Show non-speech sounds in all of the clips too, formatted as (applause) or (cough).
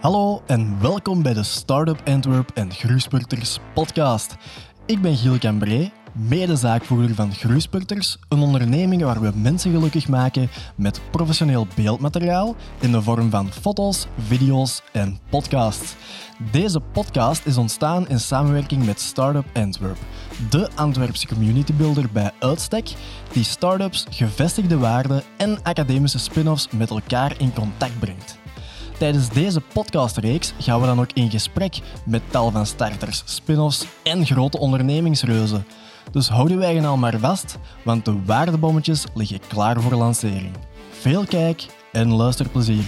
Hallo en welkom bij de Startup Antwerp en Groeispurters podcast. Ik ben Giel Cambré, mede-zaakvoerder van Groeispurters, een onderneming waar we mensen gelukkig maken met professioneel beeldmateriaal in de vorm van foto's, video's en podcasts. Deze podcast is ontstaan in samenwerking met Startup Antwerp, de Antwerpse community builder bij uitstek, die startups, gevestigde waarden en academische spin-offs met elkaar in contact brengt. Tijdens deze podcastreeks gaan we dan ook in gesprek met tal van starters, spin-offs en grote ondernemingsreuzen. Dus hou je eigen al maar vast, want de waardebommetjes liggen klaar voor lancering. Veel kijk en luisterplezier.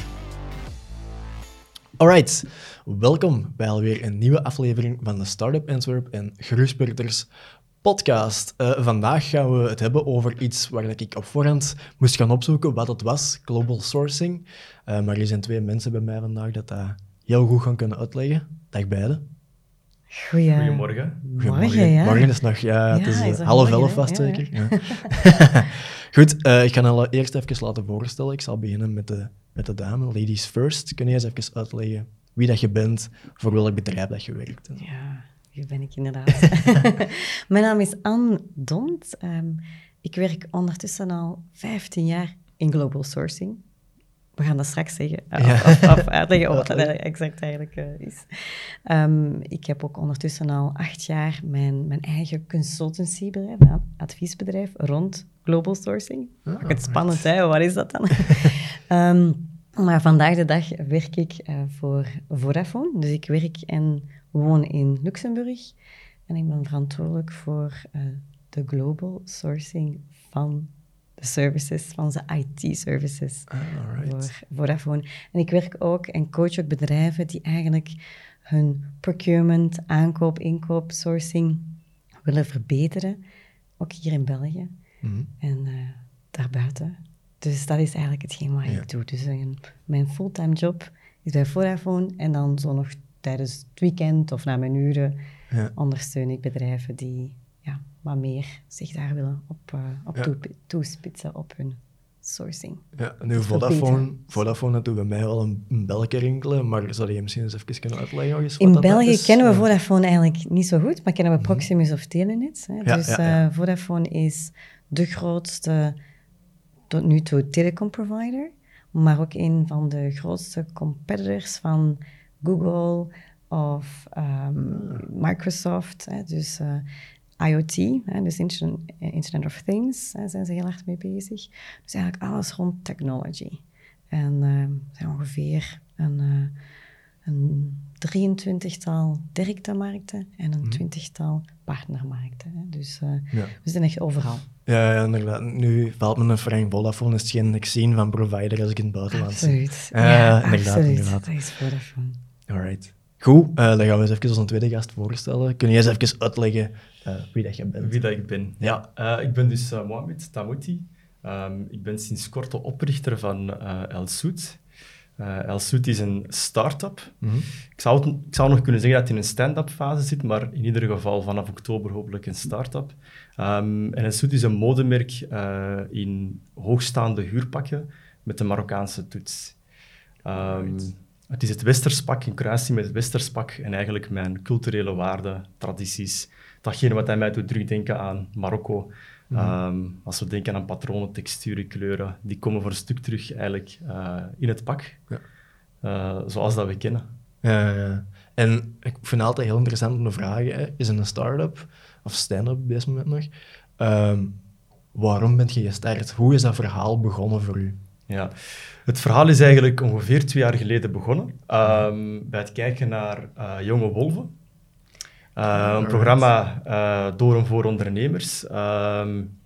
Alright, welkom bij alweer een nieuwe aflevering van de Startup Antwerp en Groeispurters podcast. Uh, vandaag gaan we het hebben over iets waar ik op voorhand moest gaan opzoeken wat het was, global sourcing. Uh, maar er zijn twee mensen bij mij vandaag dat dat heel goed gaan kunnen uitleggen. Dag beiden. Goeie... Goedemorgen. Goedemorgen, ja. Morgen is nog, ja, het is, uh, half elf vast zeker. Ja. (laughs) goed, ik ga het eerst even laten voorstellen. Ik zal beginnen met de, met de dame, ladies first. Kun je eens even uitleggen wie dat je bent, voor welk bedrijf dat je werkt? Ja. Hier ben ik inderdaad. (laughs) Mijn naam is Anne Dont. Um, ik werk ondertussen al 15 jaar in global sourcing. We gaan dat straks zeggen, of, of, of uitleggen wat dat exact eigenlijk uh, is. Um, ik heb ook ondertussen al acht jaar mijn, mijn eigen consultancybedrijf, een adviesbedrijf rond global sourcing. Oh, het spannend, hè? Wat is dat dan? um, (laughs) maar vandaag de dag werk ik uh, voor Vodafone. Dus ik werk en woon in Luxemburg en ik ben verantwoordelijk voor uh, de global sourcing van de services, van onze IT-services ah, voor Vodafone. En ik werk ook en coach ook bedrijven die eigenlijk hun procurement, aankoop, inkoop, sourcing willen verbeteren, ook hier in België mm en uh, daarbuiten. Dus dat is eigenlijk hetgeen wat ik doe. Dus uh, mijn fulltime job is bij Vodafone en dan zo nog tijdens het weekend of na mijn uren ja. ondersteun ik bedrijven die ja, wat meer zich daar willen op, uh, op ja. toespitsen op hun sourcing. Ja, nu Vodafone, Vodafone doet bij mij wel een, een belletje rinkelen, maar zou je misschien eens even kunnen uitleggen? In België kennen we Vodafone eigenlijk niet zo goed, maar kennen we mhm. Proximus mm -hmm. of Telenet. Hè. Dus uh, Vodafone is de grootste tot nu toe telecom-provider, maar ook een van de grootste competitors van Google of um, Microsoft. Hè, dus uh, IoT, hè, dus Internet, of Things, hè, zijn ze heel erg mee bezig. Dus eigenlijk alles rond technology. En uh, zijn ongeveer een, uh, een 23-tal directe markten en een twintigtal mm partnermarkten. Hè. Dus ja. we zijn echt overal. Ja, ja, inderdaad. Nu valt me een Frank Vodafone is geen zien van provider als ik in het buitenland Absoluut. Ja, inderdaad, absoluut. Inderdaad. Dat is Vodafone. Alright. Goed, uh, dan gaan we eens even onze tweede gast voorstellen. Kun je eens even uitleggen uh, wie dat je bent? Wie dat ik ben? Ja, uh, ik ben dus Mohamed Tamouti. Um, ik ben sinds kort de oprichter van El Soet. El Soet is een start-up. Mm -hmm. ik, zou het, ik zou nog kunnen zeggen dat het in een stand-up fase zit, maar in ieder geval vanaf oktober hopelijk een start-up. Um, en El Soet is een modemerk in hoogstaande huurpakken met de Marokkaanse toets. Um, het is het Westerspak in kruising met het Westerspak en eigenlijk mijn culturele waarden, tradities. Datgene wat hij mij doet terugdenken aan Marokko. Mm -hmm. um, als we denken aan patronen, texturen, kleuren, die komen voor een stuk terug eigenlijk uh, in het pak. Ja. Uh, zoals dat we kennen. Ja, ja. En ik vind het altijd heel interessant om te vragen, hè, is een start-up, of stand-up op dit moment nog, um, waarom bent je gestart? Hoe is dat verhaal begonnen voor u? Ja, het verhaal is eigenlijk ongeveer twee jaar geleden begonnen. Um, bij het kijken naar uh, Jonge Wolven. Uh, een programma uh, door en voor ondernemers. Um,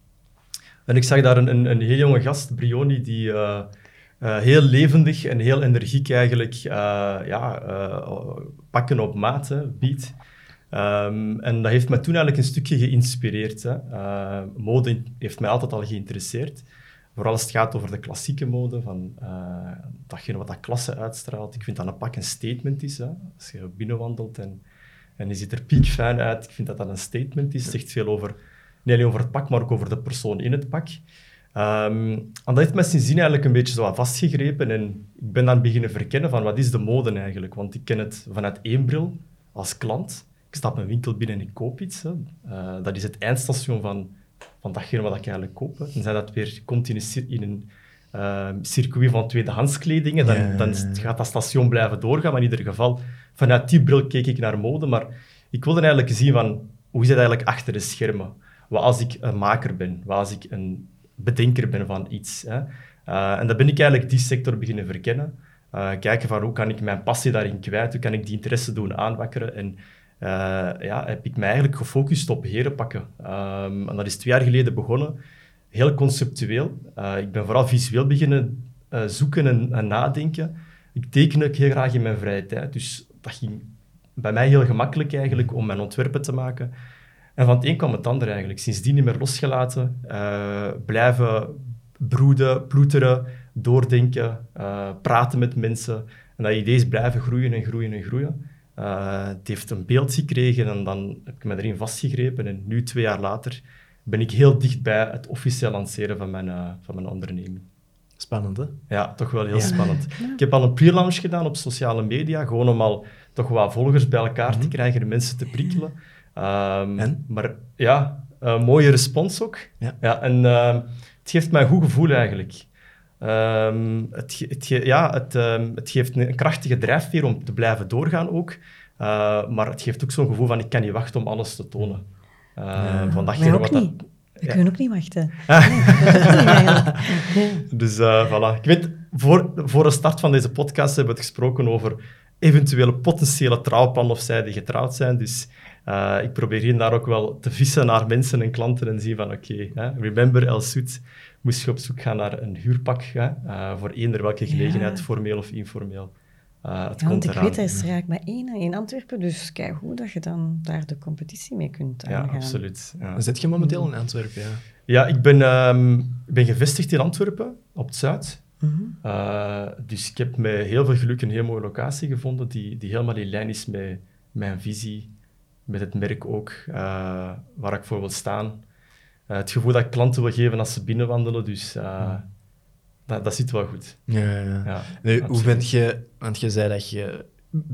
en ik zag daar een, een, een, heel jonge gast, Brioni, die heel levendig en heel energiek eigenlijk ja, pakken op maat biedt. Um, en dat heeft me toen eigenlijk een stukje geïnspireerd. Hè. mode heeft mij altijd al geïnteresseerd. Vooral als het gaat over de klassieke mode, van uh, datgene wat dat klasse uitstraalt. Ik vind dat een pak een statement is. Hè. Als je binnenwandelt en, en je ziet er piekfijn uit, ik vind dat dat een statement is. Het zegt veel over, niet alleen over het pak, maar ook over de persoon in het pak. Ehm, en dat heeft me sindsdien eigenlijk een beetje zo vastgegrepen en ik ben dan beginnen verkennen van wat is de mode eigenlijk. Want ik ken het vanuit één bril als klant. Ik stap een winkel binnen en ik koop iets. Hè. Eh, dat is het eindstation van, van datgene wat ik eigenlijk koop. Hè. Tenzij dat weer komt in een, in een uh, circuit van tweedehandskledingen, dan, dan gaat dat station blijven doorgaan. Maar in ieder geval, vanuit die bril keek ik naar mode. Maar ik wilde eigenlijk zien van, hoe is het eigenlijk achter de schermen? Wat als ik een maker ben? Wat als ik een bedenker ben van iets? Hè? Uh, en dan ben ik eigenlijk die sector beginnen verkennen. Uh, kijken van hoe kan ik mijn passie daarin kwijt? Hoe kan ik die interesse doen aanwakkeren? En uh, ja, heb ik mij eigenlijk gefocust op herenpakken. Um, en dat is twee jaar geleden begonnen heel conceptueel. Uh, ik ben vooral visueel beginnen uh, zoeken en, en, nadenken. Ik teken ook heel graag in mijn vrije tijd. Dus dat ging bij mij heel gemakkelijk eigenlijk om mijn ontwerpen te maken. En van het een kwam het ander eigenlijk. Sindsdien niet meer losgelaten. Blijven broeden, ploeteren, doordenken, praten met mensen. En dat idee is blijven groeien en groeien en groeien. Het heeft een beeld gekregen en dan heb ik me erin vastgegrepen. En nu, twee jaar later, ben ik heel dicht bij het officieel lanceren van mijn, uh, van mijn onderneming. Spannend, hè? Ja, toch wel heel spannend. (laughs) Ik heb al een pre-launch gedaan op sociale media, gewoon om al toch wat volgers bij elkaar te mhm. krijgen en mensen te prikkelen. Um, en? Maar ja, een mooie respons ook. Ja. ja en uh, het geeft mij een goed gevoel eigenlijk. Um, het, het, ja, het, um, het geeft een, krachtige drijfveer om te blijven doorgaan ook. Uh, maar het geeft ook zo'n gevoel van ik kan niet wachten om alles te tonen. Uh, ja. Van datgene wat dat... We kunnen ook niet wachten. (laughs) (laughs) dus uh, voilà. Ik weet, voor, voor de start van deze podcast hebben we het gesproken over eventuele potentiële trouwplannen of zij die getrouwd zijn. Dus uh, ik probeer hier daar ook wel te vissen naar mensen en klanten en zien van oké, okay, remember El Soet, moest je op zoek gaan naar een huurpak hè, uh, voor eender welke gelegenheid, ja. formeel of informeel. Uh, het ja, want ik weet, er is eigenlijk maar één in Antwerpen, dus kijk hoe dat je dan daar de competitie mee kunt aangaan. Ja, absoluut. Ja. Zit je momenteel in Antwerpen? Ja, ja ik ben, um, ben gevestigd in Antwerpen, op het Zuid. Uh, dus ik heb met heel veel geluk een heel mooie locatie gevonden die, die helemaal in lijn is met mijn visie, met het merk ook, uh, waar ik voor wil staan. het gevoel dat ik klanten wil geven als ze binnenwandelen, dus... Mm dat, dat zit wel goed. Ja, ja. ja nu, hoe bent je, want je zei dat je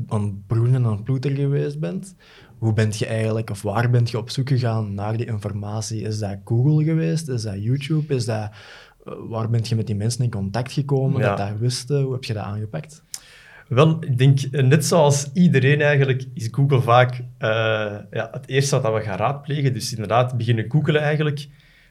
aan broenen en aan ploeteren geweest bent. Hoe bent je eigenlijk, of waar bent je op zoek gegaan naar die informatie? Is dat Google geweest? Is dat YouTube? Is dat, eh, waar bent je met die mensen in contact gekomen dat dat wisten? Hoe heb je dat aangepakt? Wel, ik denk, eh, net zoals iedereen eigenlijk, is Google vaak uh, ja, het eerste wat we gaan raadplegen. Dus inderdaad, beginnen googlen eigenlijk.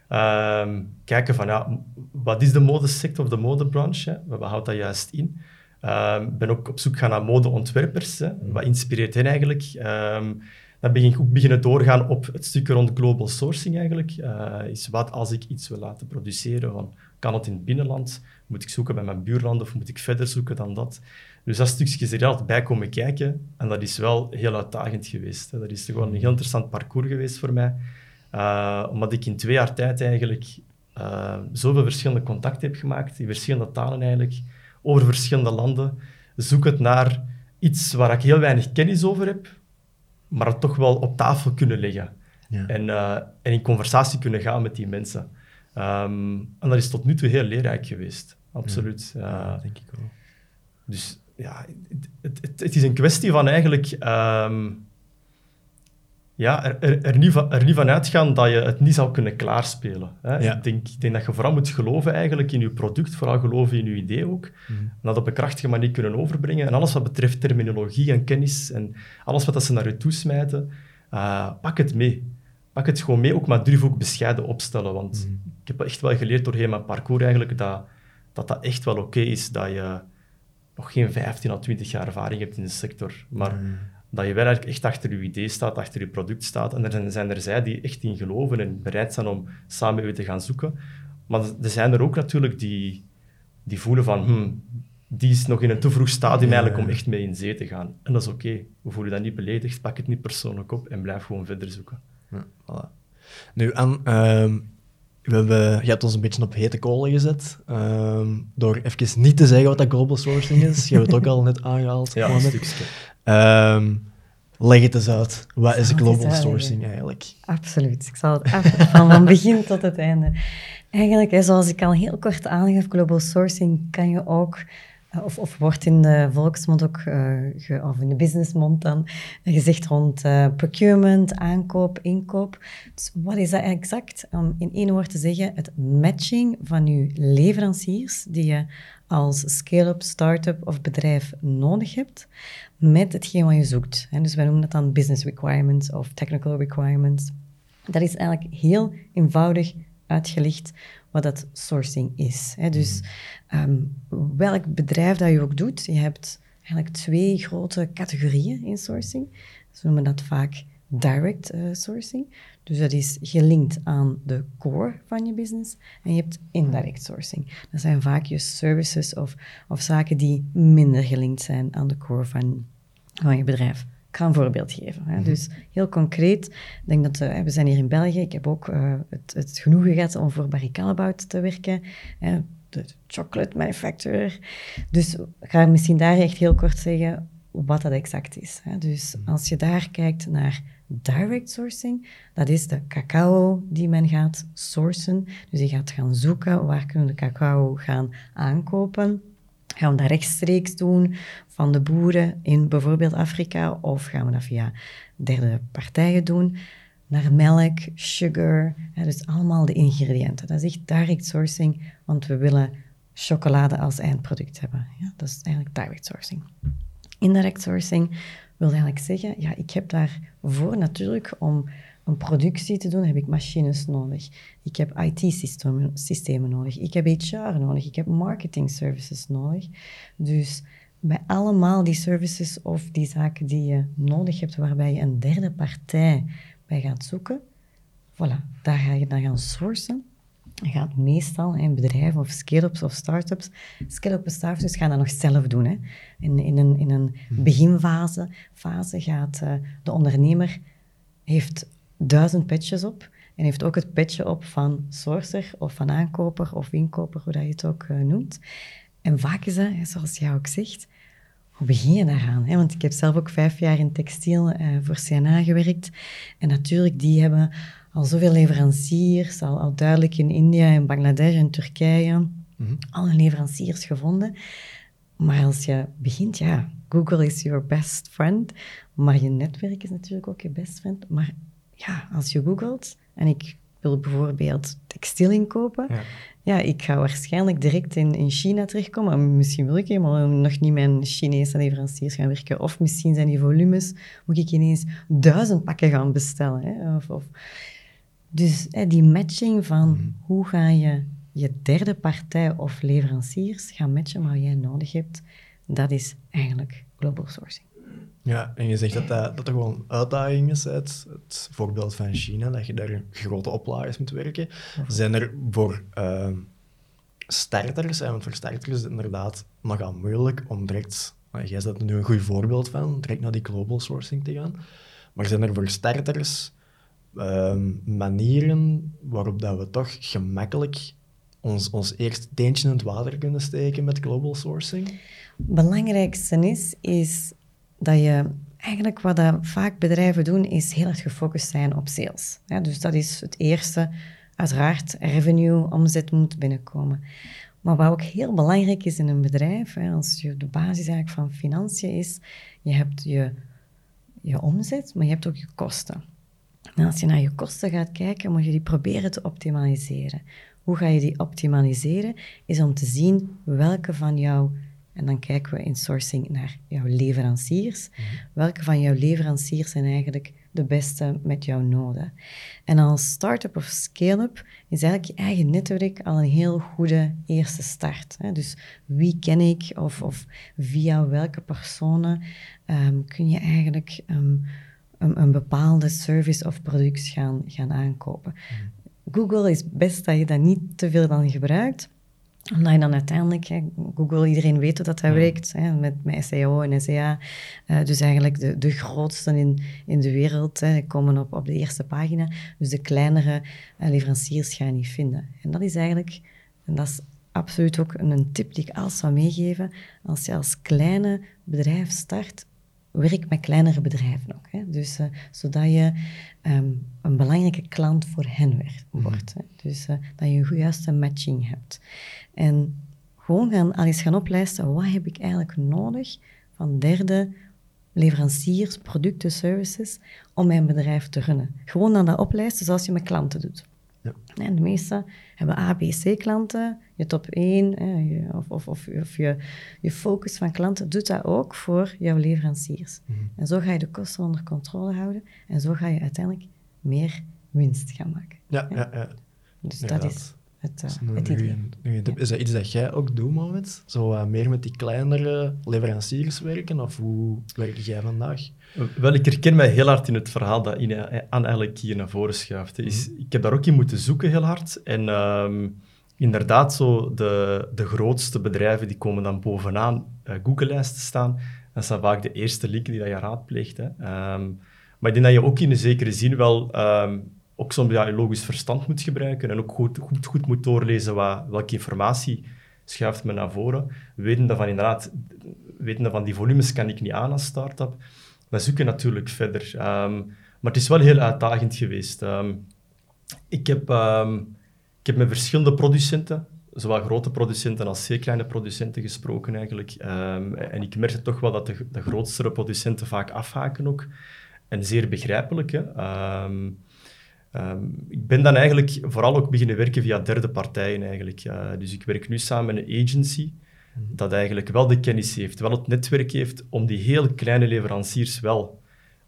Um, kijken van, ja, wat is de modesector of de modebranche? Wat houdt dat juist in? Ik um, ben ook op zoek gaan naar modeontwerpers. Hè. Mm. Wat inspireert hen eigenlijk? Um, dan begin ik ook beginnen doorgaan op het stuk rond global sourcing eigenlijk. Uh, is wat als ik iets wil laten produceren, van, kan het in het binnenland? Moet ik zoeken bij mijn buurlanden of moet ik verder zoeken dan dat? Dus dat stukje is er altijd bij komen kijken. En dat is wel heel uitdagend geweest. Hè. Dat is gewoon een heel interessant parcours geweest voor mij. Uh, omdat ik in twee jaar tijd eigenlijk uh, zoveel verschillende contacten heb gemaakt, in verschillende talen eigenlijk, over verschillende landen. Zoek het naar iets waar ik heel weinig kennis over heb, maar het toch wel op tafel kunnen leggen. Ja. En, uh, en in conversatie kunnen gaan met die mensen. Um, en dat is tot nu toe heel leerrijk geweest. Absoluut. Ja, ja denk ik wel. Dus ja, het, het, het, is een kwestie van eigenlijk... Um, ja, er, er, er, niet van, er niet van uitgaan dat je het niet zou kunnen klaarspelen. Hè. Ik, denk, ik denk dat je vooral moet geloven eigenlijk in je product, vooral geloven in je idee ook. Mm. En dat op een krachtige manier kunnen overbrengen. En alles wat betreft terminologie en kennis en alles wat dat ze naar je toesmijten, uh, pak het mee. Pak het gewoon mee, ook maar durf ook bescheiden opstellen. Want mm. ik heb echt wel geleerd doorheen mijn parcours eigenlijk dat dat, dat echt wel oké is dat je nog geen 15 of 20 jaar ervaring hebt in de sector. Maar mm dat je wel eigenlijk echt achter je idee staat, achter je product staat. En er zijn er zij die echt in geloven en bereid zijn om samen met je te gaan zoeken. Maar er zijn er ook natuurlijk die, die voelen van, hmm, die is nog in een te vroeg stadium eigenlijk om echt mee in zee te gaan. En dat is oké. We voelen dat niet beledigd, pak het niet persoonlijk op en blijf gewoon verder zoeken. Ja, voilà. Nu, en, we hebben, je hebt ons een beetje op hete kolen gezet, uh, door even niet te zeggen wat dat global sourcing is. Je hebt het ook al net aangehaald. (laughs) Ja, een stukje. Um, leg het eens uit. Wat is global sourcing eigenlijk? Absoluut. Ik zal het af van, van begin tot het einde. Eigenlijk, zoals ik al heel kort aangaf, global sourcing kan je ook of, of, wordt in de volksmond ook, uh, of in de businessmond dan, gezegd rond uh, procurement, aankoop, inkoop. Dus wat is dat exact? Om in één woord te zeggen, het matching van je leveranciers die je als scale-up, start-up of bedrijf nodig hebt met hetgeen wat je zoekt. Dus wij noemen dat dan business requirements of technical requirements. Dat is eigenlijk heel eenvoudig uitgelegd wat dat sourcing is. Hè. Dus um, welk bedrijf dat je ook doet, je hebt eigenlijk twee grote categorieën in sourcing. Ze noemen dat vaak direct uh, sourcing. Dus dat is gelinkt aan de core van je business. En je hebt indirect sourcing. Dat zijn vaak je services of, of zaken die minder gelinkt zijn aan de core van, van je bedrijf. Ik ga een voorbeeld geven. Hè. Mhm. Dus heel concreet, ik denk dat uh, we zijn hier in België. Ik heb ook uh, het, het genoegen gehad om voor Barry Callebaut te werken. de chocolate manufacturer. Dus ik ga misschien daar echt heel kort zeggen wat dat exact is. Hè. Dus mhm. als je daar kijkt naar direct sourcing, dat is de cacao die men gaat sourcen. Dus je gaat gaan zoeken waar kunnen we de cacao gaan aankopen. Gaan we dat rechtstreeks doen van de boeren in bijvoorbeeld Afrika of gaan we dat via derde partijen doen? Naar melk, sugar, dus allemaal de ingrediënten. Dat is echt direct sourcing, want we willen chocolade als eindproduct hebben. Ja, dat is eigenlijk direct sourcing. Indirect sourcing wil eigenlijk zeggen, ja, ik heb daarvoor natuurlijk om een productie te doen, heb ik machines nodig. Ik heb IT-systemen systemen nodig. Ik heb HR nodig. Ik heb marketing services nodig. Dus bij allemaal die services of die zaken die je nodig hebt, waarbij je een derde partij bij gaat zoeken, voilà, daar ga je dan gaan sourcen. Je gaat meestal in bedrijven of scale-ups of start-ups, scale-ups en start-ups gaan dat nog zelf doen. Hè. In, in, een, in een hmm. beginfase fase gaat uh, de ondernemer heeft duizend patches op en heeft ook het petje op van sourcer of van aankoper of inkoper, hoe dat je het ook uh, noemt. En vaak is dat, zoals jij ook zegt, hoe begin je daaraan? Hè? Want ik heb zelf ook vijf jaar in textiel uh, voor CNA gewerkt. En natuurlijk, die hebben al zoveel leveranciers, al, al duidelijk in India en Bangladesh en Turkije, mm -hmm. alle leveranciers gevonden. Maar als je begint, ja, Google is your best friend, maar je netwerk is natuurlijk ook je best friend. Maar ja, als je googelt en ik wil bijvoorbeeld textiel inkopen, ja. ja, ik ga waarschijnlijk direct in, in China terechtkomen. Misschien wil ik helemaal nog niet mijn Chinese leveranciers gaan werken. Of misschien zijn die volumes, moet ik ineens duizend pakken gaan bestellen. Hè? Of, of. Dus hè, die matching van mhm. hoe ga je je derde partij of leveranciers gaan matchen wat jij nodig hebt, dat is eigenlijk global sourcing. Ja, en je zegt dat dat, dat er gewoon uitdaging is uit het voorbeeld van China, dat je daar grote oplages moet werken. Zijn er voor uh, starters, want voor starters is het inderdaad nogal moeilijk om direct, jij zet er nu een goed voorbeeld van, direct naar die global sourcing te gaan. Maar zijn er voor starters uh, manieren waarop dat we toch gemakkelijk ons, ons eerste teentje in het water kunnen steken met global sourcing? Het belangrijkste is, is dat je eigenlijk wat dat vaak bedrijven doen, is heel erg gefocust zijn op sales. Dus dat is het eerste. Uiteraard, revenue, omzet moet binnenkomen. Maar wat ook heel belangrijk is in een bedrijf, hè, als je de basis eigenlijk van financiën is, je hebt je, je omzet, maar je hebt ook je kosten. En als je naar je kosten gaat kijken, moet je die proberen te optimaliseren. Hoe ga je die optimaliseren? Is om te zien welke van jouw en dan kijken we in sourcing naar jouw leveranciers. Mhm. Welke van jouw leveranciers zijn eigenlijk de beste met jouw noden? En als start-up of scale-up is eigenlijk je eigen netwerk al een heel goede eerste start. Hè? Dus wie ken ik of, of via welke personen ehm, kun je eigenlijk ehm, een, een, bepaalde service of product gaan, gaan aankopen? Mhm. Google is best dat je dat niet te veel dan gebruikt omdat je dan uiteindelijk, hè, Google, iedereen weet dat hij werkt, hè, met, met SEO en SEA. Uh, dus eigenlijk de, de grootste in, in de wereld hè, komen op, op de eerste pagina. Dus de kleinere uh, leveranciers ga je niet vinden. En dat is eigenlijk, en dat is absoluut ook een tip die ik altijd zou meegeven, als je als kleine bedrijf start, werk met kleinere bedrijven ook. Hè? Dus, uh, zodat je um, een belangrijke klant voor hen werd, wordt. Hè? Dus uh, dat je een juiste matching hebt. En gewoon gaan, al eens gaan oplijsten, wat heb ik eigenlijk nodig van derde leveranciers, producten, services, om mijn bedrijf te runnen. Gewoon dan dat oplijsten zoals je met klanten doet. Ja. En de meeste hebben A, B, C klanten. Je top 1 hè, of, of, of, of, je, je focus van klanten doet dat ook voor jouw leveranciers. Mhm. En zo ga je de kosten onder controle houden en zo ga je uiteindelijk meer winst gaan maken. Ja, ja. ja, Dus dat is het, uh, het idee. Is dat iets dat jij ook doet, Mohamed? Zo uh, meer met die kleinere leveranciers werken? Of hoe werk jij vandaag? Wel, ik herken mij heel hard in het verhaal dat Ine aan eigenlijk hier naar voren schuift. Is, mhm. Ik heb daar ook in moeten zoeken heel hard. En um, inderdaad, zo de, de grootste bedrijven die komen dan bovenaan uh, Google-lijsten staan. Dat zijn vaak de eerste linken die dat je raadpleegt. Hè. Um, maar ik denk dat je ook in een zekere zin wel um, ook soms ja, logisch verstand moet gebruiken en ook goed, goed, goed moet doorlezen wat, welke informatie schuift me naar voren. Weten dat van inderdaad, weten dat van die volumes kan ik niet aan als start-up. We zoeken natuurlijk verder. Um, maar het is wel heel uitdagend geweest. Um, ik, heb, um, ik heb met verschillende producenten, zowel grote producenten als zeer kleine producenten gesproken eigenlijk. en ik merkte toch wel dat de, de grootste producenten vaak afhaken ook. En zeer begrijpelijk. Hè. Ik ben dan eigenlijk vooral ook beginnen werken via derde partijen eigenlijk. Uh, dus ik werk nu samen met een agency mhm. dat eigenlijk wel de kennis heeft, wel het netwerk heeft om die heel kleine leveranciers wel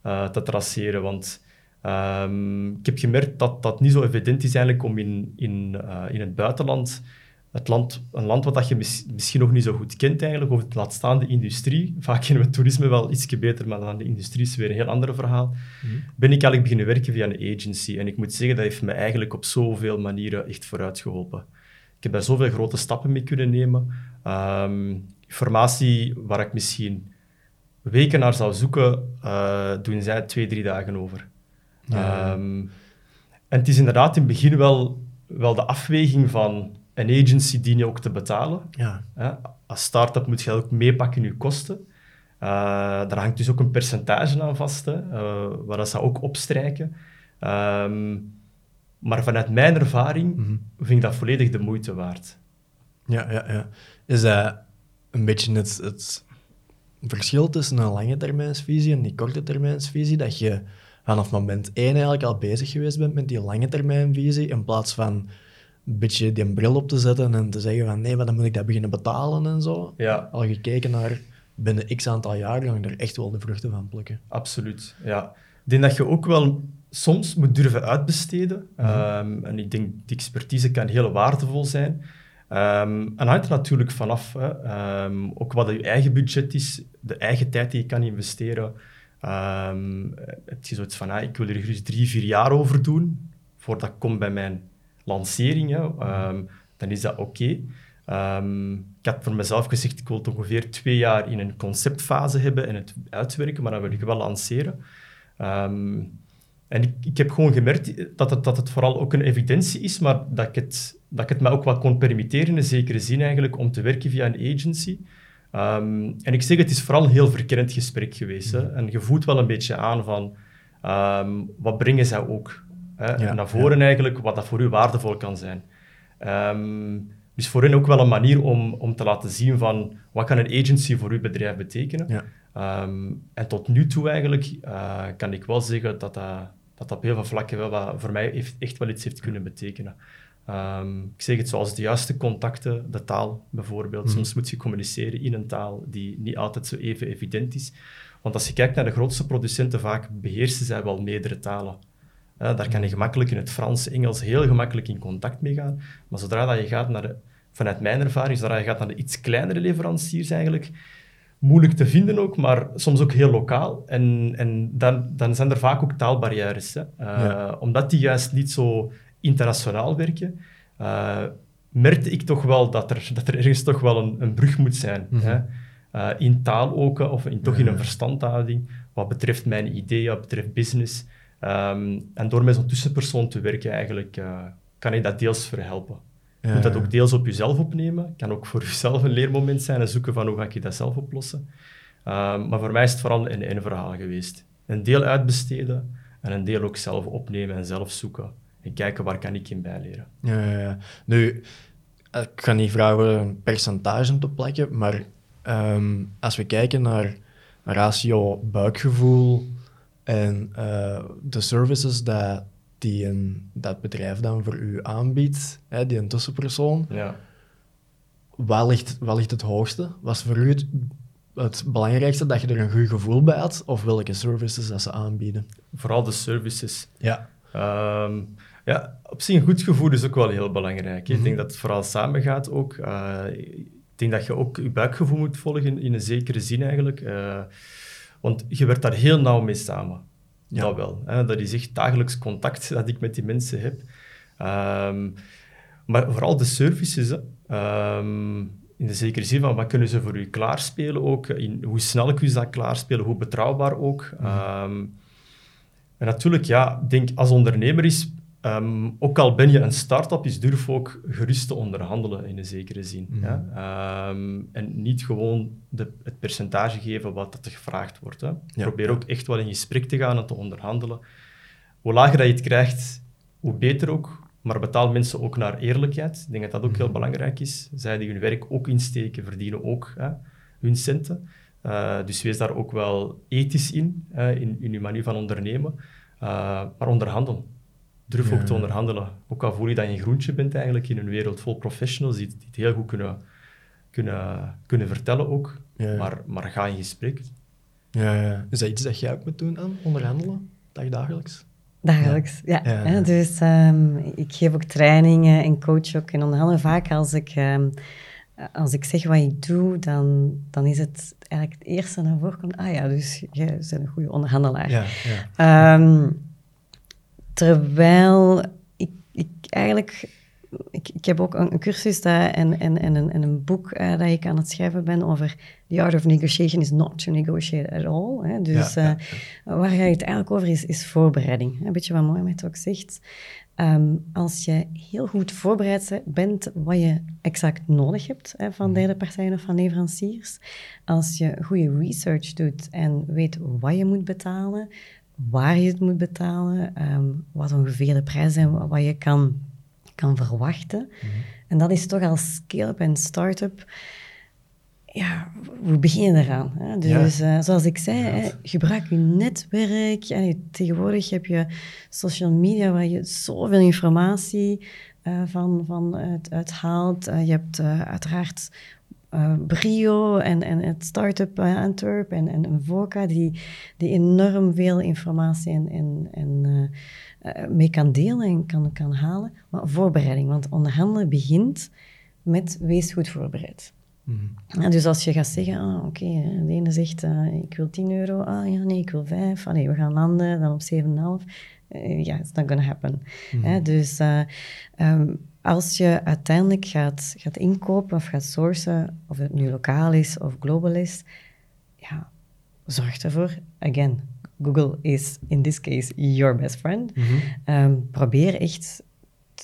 uh, te traceren. Want um, ik heb gemerkt dat dat niet zo evident is eigenlijk om in, in, uh, in het buitenland het land, een land wat je misschien nog niet zo goed kent eigenlijk, of het laat staan de industrie. Vaak kennen we toerisme wel ietsje beter, maar dan de industrie is weer een heel ander verhaal. Mhm. Ben ik eigenlijk beginnen werken via een agency. En ik moet zeggen, dat heeft me eigenlijk op zoveel manieren echt vooruit geholpen. Ik heb daar zoveel grote stappen mee kunnen nemen. Um, informatie waar ik misschien weken naar zou zoeken, uh, doen zij twee, drie dagen over. Ehm, en het is inderdaad in het begin wel, wel de afweging van een agency dien je ook te betalen. Ja. Als start-up moet je ook meepakken in je kosten. Uh, daar hangt dus ook een percentage aan vast, hè, uh, waar dat ze ook opstrijken. Um, maar vanuit mijn ervaring mm vind ik dat volledig de moeite waard. Ja, ja, ja. Is dat een beetje het, het verschil tussen een lange termijnsvisie en die korte termijnsvisie? Dat je vanaf moment één eigenlijk al bezig geweest bent met die lange termijnvisie, in plaats van een beetje die bril op te zetten en te zeggen van nee, maar dan moet ik dat beginnen betalen en zo. Ja. Al gekeken naar binnen x aantal jaar ik er echt wel de vruchten van plukken. Absoluut, ja. Ik denk dat je ook wel soms moet durven uitbesteden. Mhm. Ehm, en ik denk, die expertise kan heel waardevol zijn. Um, en hangt er natuurlijk vanaf, hè. Um, ook wat je eigen budget is, de eigen tijd die je kan investeren. Heb je zoiets van, ah, ik wil er gerust drie, vier jaar over doen, voordat ik kom bij mijn lanceringen, um, dan is dat oké. Ehm, ik had voor mezelf gezegd, ik wil het ongeveer twee jaar in een conceptfase hebben en het uitwerken, maar dan wil ik wel lanceren. Ehm, en ik, ik, heb gewoon gemerkt dat het, dat het vooral ook een evidentie is, maar dat ik het, dat ik het me ook wel kon permitteren, in een zekere zin eigenlijk, om te werken via een agency. en ik zeg, het is vooral een heel verkennend gesprek geweest. Hè? En je voelt wel een beetje aan van, wat brengen zij ook? Hè, naar voren eigenlijk, wat dat voor u waardevol kan zijn. Um, dus voor hen ook wel een manier om, om te laten zien van wat kan een agency voor uw bedrijf betekenen. Ja. Um, en tot nu toe eigenlijk uh, kan ik wel zeggen dat dat, dat op heel veel vlakken wel wat, voor mij heeft, echt wel iets heeft kunnen betekenen. Um, ik zeg het zoals de juiste contacten, de taal bijvoorbeeld. Mhm. Soms moet je communiceren in een taal die niet altijd zo even evident is. Want als je kijkt naar de grootste producenten, vaak beheersen zij wel meerdere talen daar kan je gemakkelijk in het Frans, Engels heel gemakkelijk in contact mee gaan. Maar zodra dat je gaat naar, de, vanuit mijn ervaring, zodra je gaat naar de iets kleinere leveranciers eigenlijk, moeilijk te vinden ook, maar soms ook heel lokaal. En, en dan, dan zijn er vaak ook taalbarrières. Hè. Uh, Omdat die juist niet zo internationaal werken, uh, merkte ik toch wel dat er, dat er ergens toch wel een, een brug moet zijn. hè. Mhm. Uh, in taal ook, of in, toch in een verstandhouding, wat betreft mijn ideeën, wat betreft business. Ehm, en door met zo'n tussenpersoon te werken, eigenlijk, uh, kan je dat deels verhelpen. Je moet dat ook deels op jezelf opnemen. kan ook voor (laughs) jezelf een leermoment zijn en zoeken van hoe ga ik dat zelf oplossen. Ehm, maar voor mij is het vooral een een verhaal geweest. Een deel uitbesteden en een deel ook zelf opnemen en zelf zoeken. En kijken waar kan ik in bijleren. Ja, ja, ja. Nu, ik ga niet vragen een percentage te plakken, maar ehm, als we kijken naar ratio buikgevoel en eh, de services dat die een, dat bedrijf dan voor u aanbiedt, hè, die een tussenpersoon, Ja. wat ligt, het hoogste? Was voor u het, het belangrijkste dat je er een goed gevoel bij had, of welke services dat ze aanbieden? Vooral de services. Ja. Ehm, ja, op zich een goed gevoel is ook wel heel belangrijk. Ik Mhm. denk dat het vooral samengaat ook. Eh, ik denk dat je ook je buikgevoel moet volgen in een zekere zin eigenlijk. Eh, want je werkt daar heel nauw mee samen. Ja. Dat wel. Hè. Dat is echt dagelijks contact (laughs) dat ik met die mensen heb. Ehm, maar vooral de services. Ehm, in de zekere zin van wat kunnen ze voor u klaarspelen ook. In, hoe snel kun je dat klaarspelen, hoe betrouwbaar ook. Ehm, en natuurlijk, ja, denk als ondernemer is, ehm, ook al ben je een start-up, is durf ook gerust te onderhandelen in een zekere zin. Mhm. ja? Ehm, en niet gewoon de, het percentage geven wat dat er gevraagd wordt. Hè? Probeer ook echt wel in gesprek te gaan en te onderhandelen. Hoe lager dat je het krijgt, hoe beter ook. Maar betaal mensen ook naar eerlijkheid. Ik denk dat dat ook heel belangrijk is. Zij die hun werk ook insteken, verdienen ook hè, hun centen. Uh, dus wees daar ook wel ethisch in, uh, in, in je manier van ondernemen. Uh, maar onderhandel. Durf Ja. ook te onderhandelen. Ook al voel je dat je een groentje bent eigenlijk in een wereld vol professionals die, die het heel goed kunnen, kunnen, kunnen vertellen ook. Ja. Maar, maar ga in gesprek. Ja, ja. Is dat iets dat jij ook moet doen aan onderhandelen, dagdagelijks? Dagelijks, ja. Ja, Dus ehm, ik geef ook trainingen en coach ook. En onderhandelen vaak als ik, ehm, als ik zeg wat ik doe, dan, dan is het eigenlijk het eerste naar voren komt. Ah ja, dus jij bent een goede onderhandelaar. Ja, ja. Terwijl ik, ik eigenlijk... Ik, ik heb ook een, cursus daar en, en, en, een, en een boek eh, dat ik aan het schrijven ben over The Art of Negotiation is not to negotiate at all. Hè. Dus Ja, ja, eh, waar gaat het eigenlijk over is, is voorbereiding. Een beetje wat Mohamed ook zegt. Ehm, als je heel goed voorbereid bent wat je exact nodig hebt hè, van derde partijen of van leveranciers, als je goede research doet en weet wat je moet betalen, waar je het moet betalen, ehm, wat ongeveer de prijzen zijn, wat je kan, kan verwachten. En dat is toch als scale-up en start-up ja, hoe begin je eraan? Hè? Dus uh, zoals ik zei, hè, gebruik je netwerk. En tegenwoordig heb je social media waar je zoveel informatie uh, van, van uit, uithaalt. Uh, je hebt uiteraard Brio en, en het Startup Antwerp en, en, en VOCA die, die enorm veel informatie en, en, en mee kan delen en kan, kan halen. Maar voorbereiding, want onderhandelen begint met wees goed voorbereid. Ja, dus als je gaat zeggen, ah, oké, okay, de ene zegt uh, ik wil 10 euro, ah ja, nee, ik wil 5, ah, nee, we gaan landen dan op 7,5. Ja, yeah, it's not gonna happen. Mhm. Dus um, als je uiteindelijk gaat, gaat inkopen of gaat sourcen, of het nu lokaal is of global is, ja, zorg ervoor, again, Google is in this case your best friend. Mhm. Um, probeer echt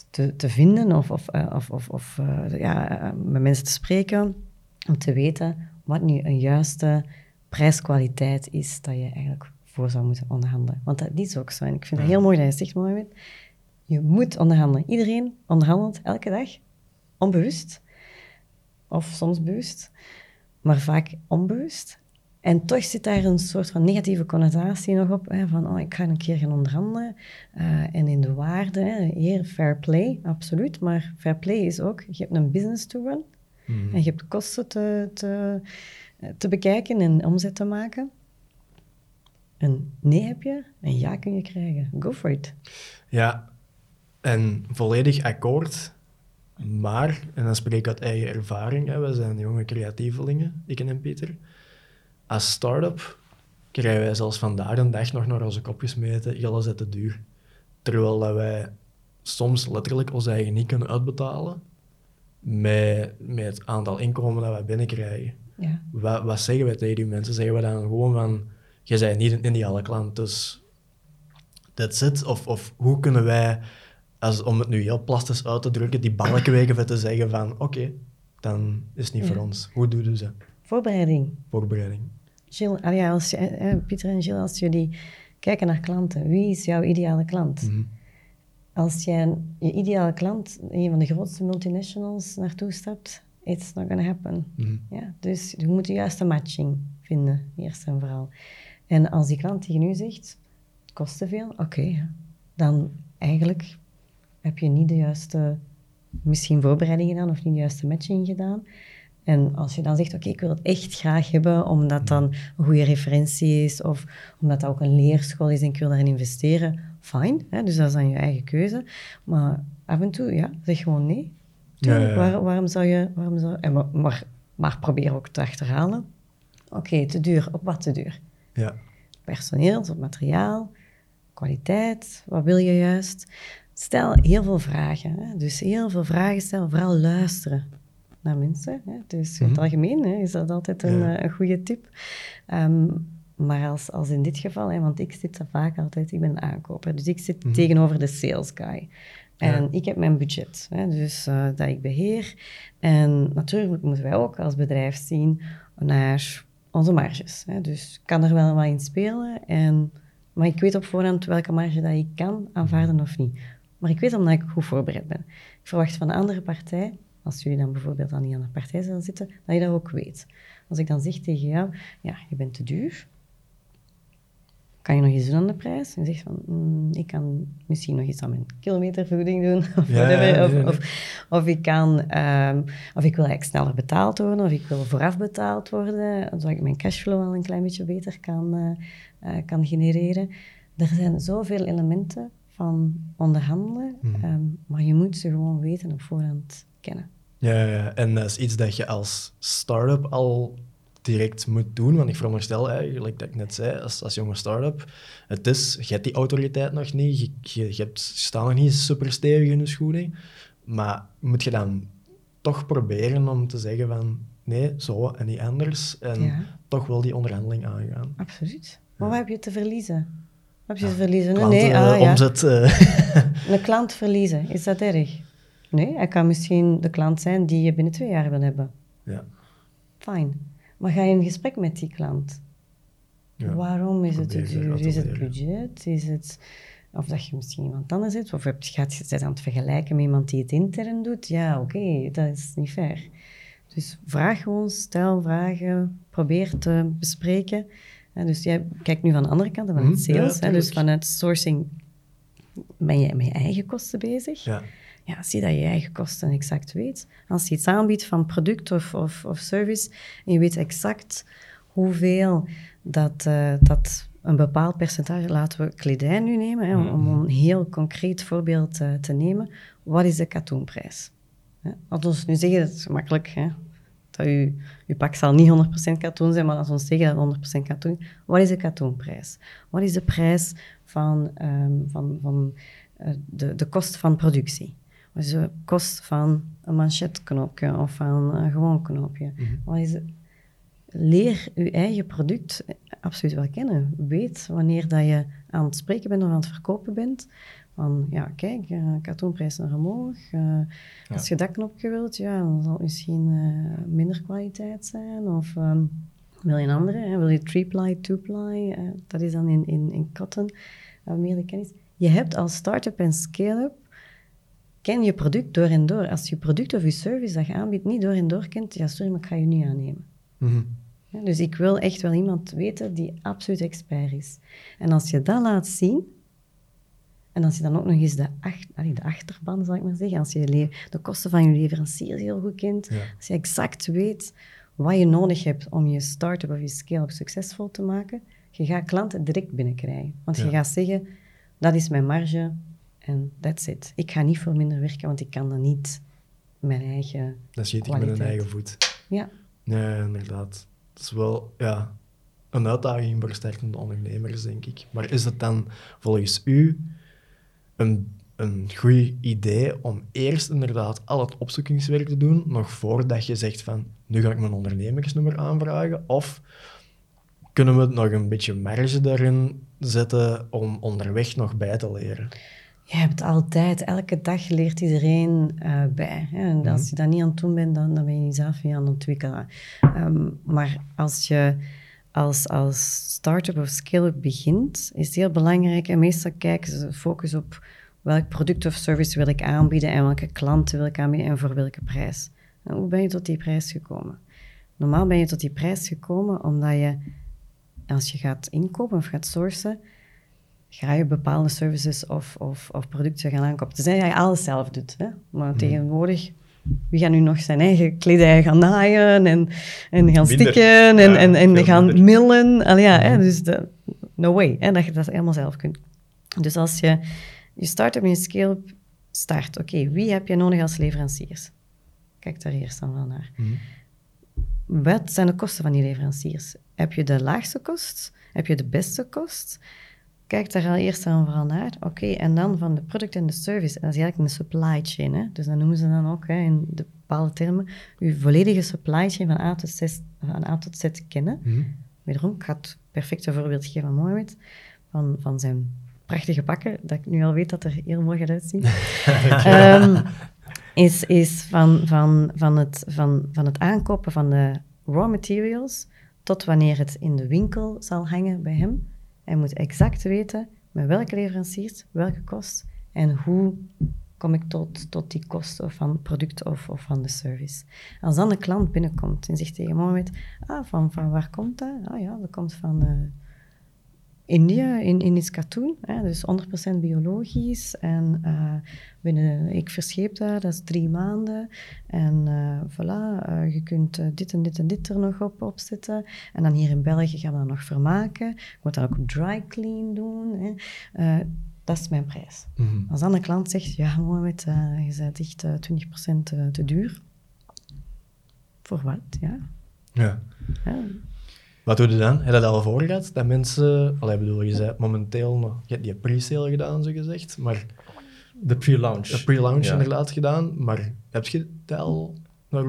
te, te vinden of, of, uh, of, of, of uh, ja, uh, met mensen te spreken om te weten wat nu een juiste prijskwaliteit is dat je eigenlijk voor zou moeten onderhandelen. Want dat is ook zo. En ik vind het heel mooi dat je zegt, Mohamed. Je moet onderhandelen. Iedereen onderhandelt elke dag, onbewust. Of soms bewust, maar vaak onbewust. En toch zit daar een soort van negatieve connotatie nog op, hè, van oh, ik ga een keer gaan onderhandelen. Uh, en in de waarde, hè, hier fair play, absoluut. Maar fair play is ook, je hebt een business to run. Mhm. En je hebt kosten te, te, te bekijken en omzet te maken. Een nee heb je, en ja kun je krijgen. Go for it. Ja, en volledig akkoord. Maar, en dan spreek ik uit eigen ervaring, hè, wij zijn jonge creatievelingen, ik en Pieter. Als start-up krijgen wij zelfs vandaag een dag nog naar onze kop gesmeten, alles is te duur. Terwijl dat wij soms letterlijk ons eigen niet kunnen uitbetalen met, met het aantal inkomen dat wij binnenkrijgen. Ja. Wat, wat zeggen wij tegen die mensen? Zeggen we dan gewoon van, je bent niet een ideale klant, dus that's it? Of, of hoe kunnen wij, als, om het nu heel plastisch uit te drukken, die balken te zeggen van, oké, okay, dan is het niet Ja. voor ons. Hoe doen ze? Voorbereiding. Voorbereiding. Gilles, ah ja, als je, eh, Pieter en Gilles, als jullie kijken naar klanten, wie is jouw ideale klant? Mhm. Als jij je ideale klant, een van de grootste multinationals, naartoe stapt, it's not gonna happen. Mhm. Ja, dus je moet de juiste matching vinden, eerst en vooral. En als die klant tegen u zegt, het kost te veel, oké, dan eigenlijk heb je niet de juiste, misschien voorbereiding gedaan of niet de juiste matching gedaan. En als je dan zegt, oké, ik wil het echt graag hebben, omdat dan een goede referentie is, of omdat dat ook een leerschool is en ik wil daarin investeren, fijn. Dus dat is dan je eigen keuze. Maar af en toe, ja, zeg gewoon nee. Tuurlijk, ja. Waar, waarom zou je... Waarom zou, en maar, maar, maar probeer ook te achterhalen. Oké, te duur. Op wat te duur? Ja. Personeel, op materiaal, kwaliteit, wat wil je juist? Stel heel veel vragen. Hè? Dus heel veel vragen stellen, vooral luisteren naar mensen. Hè? Dus in het Mhm. algemeen hè, is dat altijd een, Ja. eh, een goede tip. Ehm, maar als, als in dit geval, hè, want ik zit er vaak altijd, ik ben aankoper, dus ik zit Mhm. tegenover de sales guy. En Ja. ik heb mijn budget, hè, dus eh, dat ik beheer. En natuurlijk moeten wij ook als bedrijf zien naar onze marges. Hè. Dus ik kan er wel wat in spelen, en, maar ik weet op voorhand welke marge dat ik kan aanvaarden of niet. Maar ik weet omdat ik goed voorbereid ben. Ik verwacht van de andere partij, als jullie dan bijvoorbeeld aan die andere partij zullen zitten, dat je dat ook weet. Als ik dan zeg tegen jou, ja, je bent te duur, kan je nog iets doen aan de prijs? En zegt van, mm, ik kan misschien nog iets aan mijn kilometervergoeding doen, (laughs) Ja, whatever. Of, of ik kan, ehm, of ik wil eigenlijk sneller betaald worden, of ik wil vooraf betaald worden, zodat ik mijn cashflow al een klein beetje beter kan, eh, eh, kan genereren. Er zijn zoveel elementen van onderhandelen, Mhm. ehm, maar je moet ze gewoon weten op voorhand kennen. Ja, ja, ja, en dat is iets dat je als start-up al direct moet doen. Want ik veronderstel eigenlijk, dat ik net zei, als, als jonge start-up, het is, je hebt die autoriteit nog niet, je, je, je hebt, je staat nog niet super stevig in je schoenen, maar moet je dan toch proberen om te zeggen van nee, zo en niet anders, en Ja. toch wel die onderhandeling aangaan. Absoluut. Maar wat heb je te verliezen? Heb je verliezen? Nee, Klanten, nee, ah, ja. omzet... eh, (laughs) Een klant verliezen, is dat erg? Nee, hij kan misschien de klant zijn die je binnen twee jaar wil hebben. ja. Fijn. Maar ga je in gesprek met die klant? Ja. Waarom is het te duur? Is het budget? Is het... Of dat je misschien iemand anders zit? Of heb je gaat je het aan het vergelijken met iemand die het intern doet? Ja, oké, dat is niet fair. Dus vraag gewoon, stel vragen, probeer te bespreken. En dus jij kijkt nu van de andere kant, van Mhm, het ja, sales. hè, dus vanuit sourcing ben je met je eigen kosten bezig. Ja. Ja, zie dat je je eigen kosten exact weet. Als je iets aanbiedt van product of, of, of service en je weet exact hoeveel dat, eh, dat een bepaald percentage, laten we kledij nu nemen, hè, om, om een heel concreet voorbeeld eh, te nemen. Wat is de katoenprijs? Laten we ons nu zeggen, dat is makkelijk, hè? Dat je, je pak zal niet 100% katoen zijn, maar als ons zeggen dat het 100% katoen is, wat is de katoenprijs? Wat is de prijs van, ehm, van, van eh, de, de kost van productie? Wat is de kost van een manchetknopje of van een gewoon knoopje? Wat is de, leer je eigen product absoluut wel kennen. Weet wanneer dat je aan het spreken bent of aan het verkopen bent. Van, ja, kijk, uh, katoenprijs naar omhoog. Uh, Als je dat knopje wilt, ja, dan zal het misschien uh, minder kwaliteit zijn. Of um, wil je een andere? Hè? Wil je three-ply, two-ply? Dat is dan in, in, in cotton, meer de kennis. Je hebt als start-up en scale-up ken je product door en door. Als je product of je service dat je aanbiedt niet door en door kent, ja, sorry, maar ik ga je niet aannemen. Mm -hmm. ja, dus ik wil echt wel iemand weten die absoluut expert is. En als je dat laat zien, en als je dan ook nog eens de, ach, de achterban, zal ik maar zeggen, als je de kosten van je leverancier heel goed kent, ja. als je exact weet wat je nodig hebt om je start-up of je scale-up succesvol te maken, je gaat klanten direct binnenkrijgen. Want ja. je gaat zeggen, dat is mijn marge en that's it. Ik ga niet voor minder werken, want ik kan dat niet mijn eigen Dan schiet ik met een eigen voet. Ja. Ja, inderdaad. Dat is wel ja, een uitdaging voor startende ondernemers, denk ik. Maar is het dan volgens u een, een goed idee om eerst inderdaad al het opzoekingswerk te doen, nog voordat je zegt van, nu ga ik mijn ondernemersnummer aanvragen? Of kunnen we nog een beetje marge daarin zetten om onderweg nog bij te leren? Je hebt altijd, elke dag leert iedereen uh, bij. Hè? En als je dat niet aan het doen bent, dan, dan ben je jezelf niet aan het ontwikkelen. Um, maar als je als, als start-up of scale-up begint, is het heel belangrijk. En meestal kijken ze focus op welk product of service wil ik aanbieden en welke klanten wil ik aanbieden en voor welke prijs. En hoe ben je tot die prijs gekomen? Normaal ben je tot die prijs gekomen omdat je, als je gaat inkopen of gaat sourcen, ga je bepaalde services of, of, of producten gaan aankopen. Tenzij je alles zelf doet. Hè? Maar tegenwoordig, wie gaat nu nog zijn eigen kledij gaan naaien en, en gaan stikken en, en, en gaan millen? Allee, ja, hè? Dus de, no way hè? dat je dat helemaal zelf kunt. Dus als je je start-up en je scale-up start, oké, wie heb je nodig als leveranciers? Kijk daar eerst dan wel naar. Mm Wat zijn de kosten van die leveranciers? Heb je de laagste kost? Heb je de beste kost? Kijk daar al eerst en vooral naar. Oké, en dan van de product en de service. Dat is eigenlijk een supply chain. Hè? Dus dat noemen ze dan ook hè, in de bepaalde termen. Uw volledige supply chain van A tot Z, van A tot Z kennen. Mm Wederom, ik ga het perfecte voorbeeld geven van Mohamed. Van, van zijn prachtige pakken, dat ik nu al weet dat er heel mooi gaat uitzien. (laughs) um, is, is van, van, van, het, van, van het aankopen van de raw materials tot wanneer het in de winkel zal hangen bij hem. Hij moet exact weten met welke leveranciers, welke kost en hoe kom ik tot, tot die kosten van het product of, of van de service. Als dan de klant binnenkomt en zegt tegen Mohamed, ah, van, van waar komt dat? Ah ja, dat komt van... Uh, India, in, in Iskatoon, hè, dus 100% biologisch. En uh, binnen, ik verscheep daar, dat is drie maanden. En uh, voilà, uh, je kunt dit en dit en dit er nog op, op zetten. En dan hier in België gaan we dat nog vermaken. Ik moet dat ook dry clean doen. Hè. dat is mijn prijs. Mm -hmm. Als dan een klant zegt, ja Mohamed, je bent echt 20% te duur. Voor wat, ja. Ja. ja. Wat doe je dan? Heb je dat al voor gehad? Dat mensen... Allee, bedoel, je zei momenteel nog... Je hebt die pre-sale gedaan, zo gezegd, maar... De pre-launch. De pre-launch ja. inderdaad gedaan, maar heb je het al naar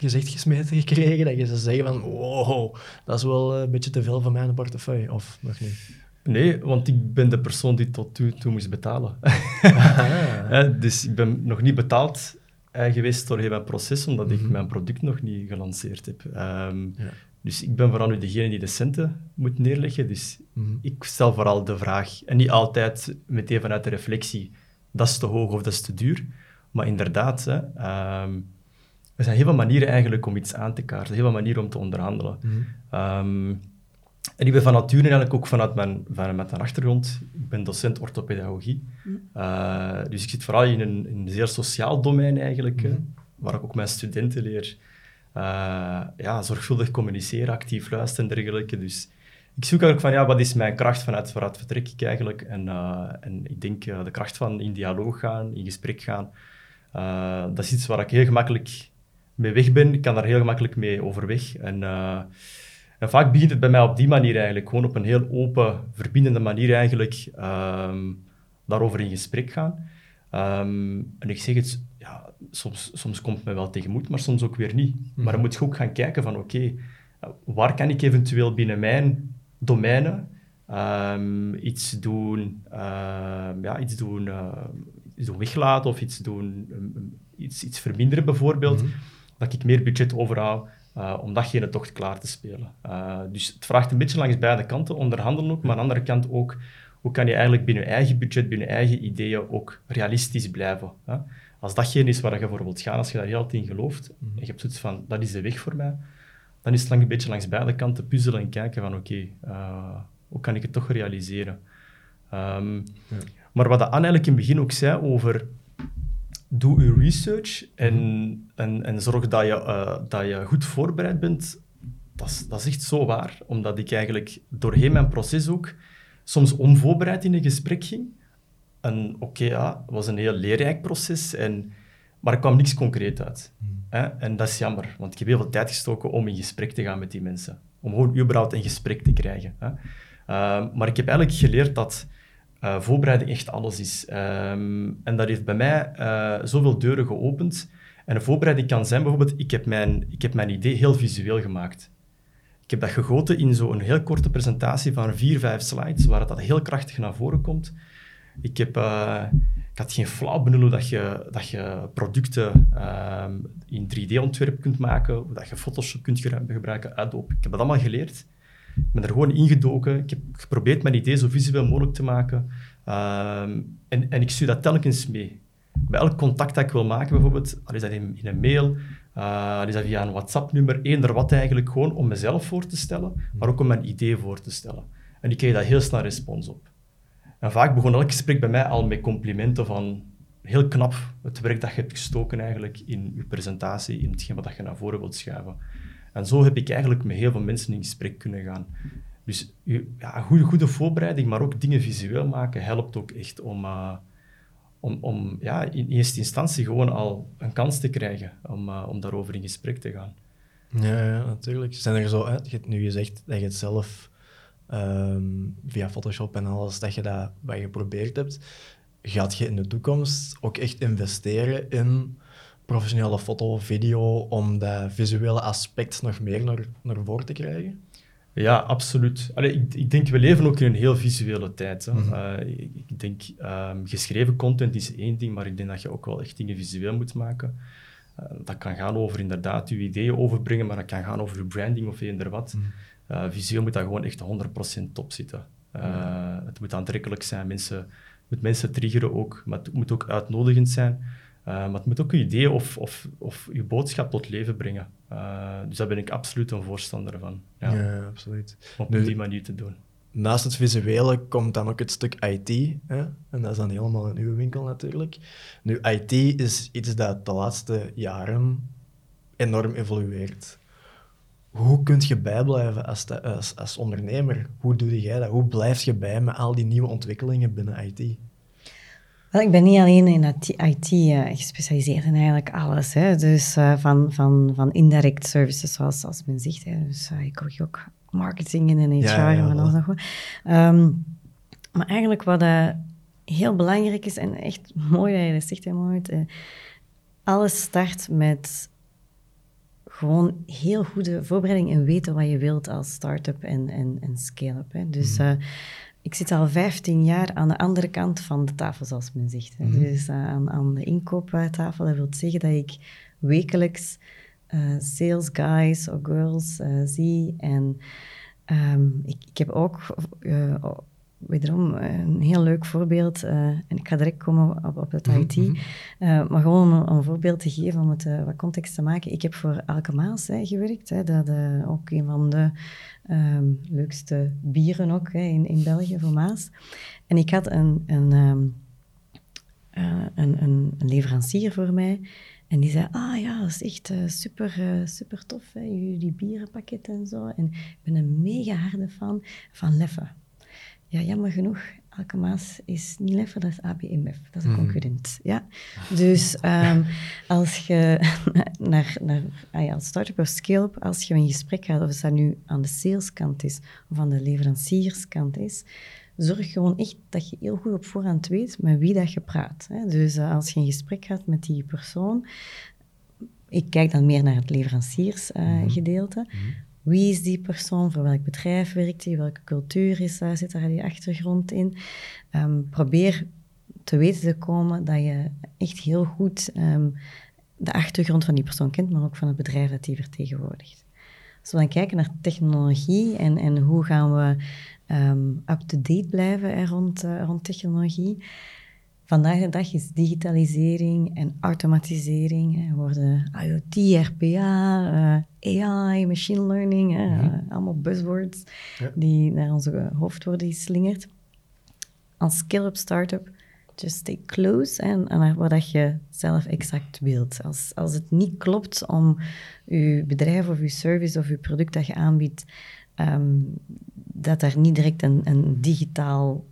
gezicht gesmeten gekregen dat je ze zeggen van wow, dat is wel een beetje te veel van mijn portefeuille, of nog niet? Nee, want ik ben de persoon die tot nu toe moest betalen. (laughs) dus ik ben nog niet betaald eh, geweest door heel mijn proces, omdat mm -hmm. ik mhm. mijn product nog niet gelanceerd heb. Um, ja. Dus ik ben vooral nu degene die de centen moet neerleggen. Dus mhm. ik stel vooral de vraag, en niet altijd meteen vanuit de reflectie, dat is te hoog of dat is te duur. Maar inderdaad, hè, um, er zijn heel veel manieren eigenlijk om iets aan te kaarten, heel veel manieren om te onderhandelen. Mhm. Ehm, en ik ben van nature eigenlijk ook vanuit mijn, vanuit mijn achtergrond, ik ben docent orthopedagogie. Mm. Uh, dus ik zit vooral in een, in een zeer sociaal domein eigenlijk, mm waar ik ook mijn studenten leer uh, ja, zorgvuldig communiceren, actief luisteren en dergelijke. Dus ik zoek eigenlijk van, ja, wat is mijn kracht vanuit waaruit vertrek ik eigenlijk? En, uh, en ik denk uh, de kracht van in dialoog gaan, in gesprek gaan, dat is iets waar ik heel gemakkelijk mee weg ben. Ik kan daar heel gemakkelijk mee overweg. En, en vaak begint het bij mij op die manier eigenlijk, gewoon op een heel open, verbindende manier eigenlijk, um, daarover in gesprek gaan. Um, en ik zeg het, ja, soms, soms komt het mij wel tegen moed, maar soms ook weer niet. Maar dan mhm. moet je ook gaan kijken van, oké, waar kan ik eventueel binnen mijn domeinen um, iets doen, uh, ja, iets doen, uh, iets doen weglaten of iets doen, um, iets, iets verminderen bijvoorbeeld, mm dat ik meer budget overhoud uh, om datgene toch klaar te spelen. Uh, dus het vraagt een beetje langs beide kanten, onderhandelen ook, maar aan de andere kant ook, hoe kan je eigenlijk binnen je eigen budget, binnen je eigen ideeën ook realistisch blijven. Hè? Als datgene is waar je voor wilt gaan, als je daar heel in gelooft, mm en je hebt zoiets van, dat is de weg voor mij, dan is het lang een beetje langs beide kanten puzzelen en kijken van, oké, okay, uh, hoe kan ik het toch realiseren? Um, ja. Maar wat Anne eigenlijk in het begin ook zei over, doe je research en, mhm. en, en zorg dat je, uh, dat je goed voorbereid bent, dat is, dat is echt zo waar. Omdat ik eigenlijk doorheen mijn proces ook soms onvoorbereid in een gesprek ging. En oké, ja, het was een heel leerrijk proces, en, maar er kwam niks concreet uit. Hmm. Hè? En dat is jammer, want ik heb heel veel tijd gestoken om in gesprek te gaan met die mensen. Om gewoon überhaupt een gesprek te krijgen. Hè? Uh, maar ik heb eigenlijk geleerd dat uh, voorbereiding echt alles is. Um, en dat heeft bij mij uh, zoveel deuren geopend. En een voorbereiding kan zijn bijvoorbeeld, ik heb mijn, ik heb mijn idee heel visueel gemaakt. Ik heb dat gegoten in zo'n heel korte presentatie van vier, vijf slides, waar het dat heel krachtig naar voren komt. Ik, heb, uh, ik had geen flauw benul dat je, dat je producten ehm, in 3D-ontwerp kunt maken, hoe dat je Photoshop kunt gebruiken, Adobe. Ik heb dat allemaal geleerd. Ik ben er gewoon ingedoken. Ik heb geprobeerd mijn idee zo visueel mogelijk te maken. Ehm, en, en ik stuur dat telkens mee. Bij elk contact dat ik wil maken, bijvoorbeeld, al is dat in, een mail, uh, is dat via een WhatsApp-nummer, eender wat eigenlijk, gewoon om mezelf voor te stellen, maar ook om mijn idee voor te stellen. En ik kreeg daar heel snel respons op. En vaak begon elk gesprek bij mij al met complimenten van heel knap het werk dat je hebt gestoken eigenlijk in je presentatie, in hetgeen wat je naar voren wilt schuiven. En zo heb ik eigenlijk met heel veel mensen in gesprek kunnen gaan. Dus ja, goede, goede voorbereiding, maar ook dingen visueel maken, helpt ook echt om, uh, om, om ja, in eerste instantie gewoon al een kans te krijgen om, uh, om daarover in gesprek te gaan. Ja, natuurlijk. Zijn er zo, je hebt nu gezegd dat je het zelf um, via Photoshop en alles, dat je dat wat je geprobeerd hebt. Gaat je in de toekomst ook echt investeren in professionele foto, video, om dat visuele aspect nog meer naar, naar voren te krijgen? Ja, absoluut. Allee, ik, ik, denk, we leven ook in een heel visuele tijd. Hè. Mm ik, denk, um, geschreven content is één ding, maar ik denk dat je ook wel echt dingen visueel moet maken. Uh, dat kan gaan over inderdaad je ideeën overbrengen, maar dat kan gaan over je branding of eender wat. Mm uh, visueel moet dat gewoon echt 100% top zitten. Uh, Het moet aantrekkelijk zijn, mensen, moet mensen triggeren ook, maar het moet ook uitnodigend zijn. Uh, maar het moet ook je idee of, of, of je boodschap tot leven brengen. dus daar ben ik absoluut een voorstander van. Ja, ja absoluut. Om op die manier te doen. Naast het visuele komt dan ook het stuk IT. Hè? En dat is dan helemaal in uw winkel natuurlijk. Nu, IT is iets dat de laatste jaren enorm evolueert hoe kun je bijblijven als, als, als, ondernemer? Hoe doe jij dat? Hoe blijf je bij met al die nieuwe ontwikkelingen binnen IT? Wel, ik ben niet alleen in IT uh, eh, gespecialiseerd in eigenlijk alles. Hè. Dus uh, van, van, van indirect services, zoals als men zegt. Hè. Dus uh, ik hoor ook marketing en HR ja, ja, en alles nog wat. Um, maar eigenlijk wat heel belangrijk is, en echt mooi dat je dat zegt, hè, Mohammed, alles start met gewoon heel goede voorbereiding en weten wat je wilt als start-up en, en, en scale-up. Dus mhm. eh, ik zit al 15 jaar aan de andere kant van de tafel, zoals men zegt. Mm Dus uh, aan, aan de inkooptafel. Dat wil zeggen dat ik wekelijks uh, sales guys of girls zie. En um, ik, ik, heb ook wederom een heel leuk voorbeeld. Uh, en ik ga direct komen op, op het mhm, IT. Uh, maar gewoon om een voorbeeld te geven, om het uh, wat context te maken. Ik heb voor Elke Maas hè, gewerkt. Hè, dat ook een van de um, leukste bieren ook hè, in, in België voor Maas. En ik had een, een, um, een, een, een leverancier voor mij. En die zei, ah ja, dat is echt super, super tof, hè, jullie bierenpakketten en zo. En ik ben een mega harde fan van Leffe. Ja, jammer genoeg, Alkemaas is niet Leffe, dat is ABMF, dat is een mhm. concurrent. Ja? Dus um, als je (laughs) naar, naar ah als start-up of scale-up, als je een gesprek gaat, of dat nu aan de saleskant is of aan de leverancierskant is, zorg gewoon echt dat je heel goed op voorhand weet met wie dat je praat. Hè? Dus uh, als je een gesprek gaat met die persoon, ik kijk dan meer naar het leveranciersgedeelte. Uh, mm wie is die persoon? Voor welk bedrijf werkt hij? Welke cultuur is, uh, zit daar die achtergrond in? Um, probeer te weten te komen dat je echt heel goed um, de achtergrond van die persoon kent, maar ook van het bedrijf dat die vertegenwoordigt. Als we dan kijken naar technologie en, en hoe gaan we um, up-to-date blijven rond, uh, rond technologie, Vandaag de dag is digitalisering en automatisering, hè, worden IoT, RPA, uh, AI, machine learning, hè, mhm. uh, allemaal buzzwords die naar onze hoofd worden geslingerd. Als skill-up startup, just stay close hè, naar wat je zelf exact wilt. Als, als het niet klopt om je bedrijf of je service of je product dat je aanbiedt, um, dat er niet direct een, een digitaal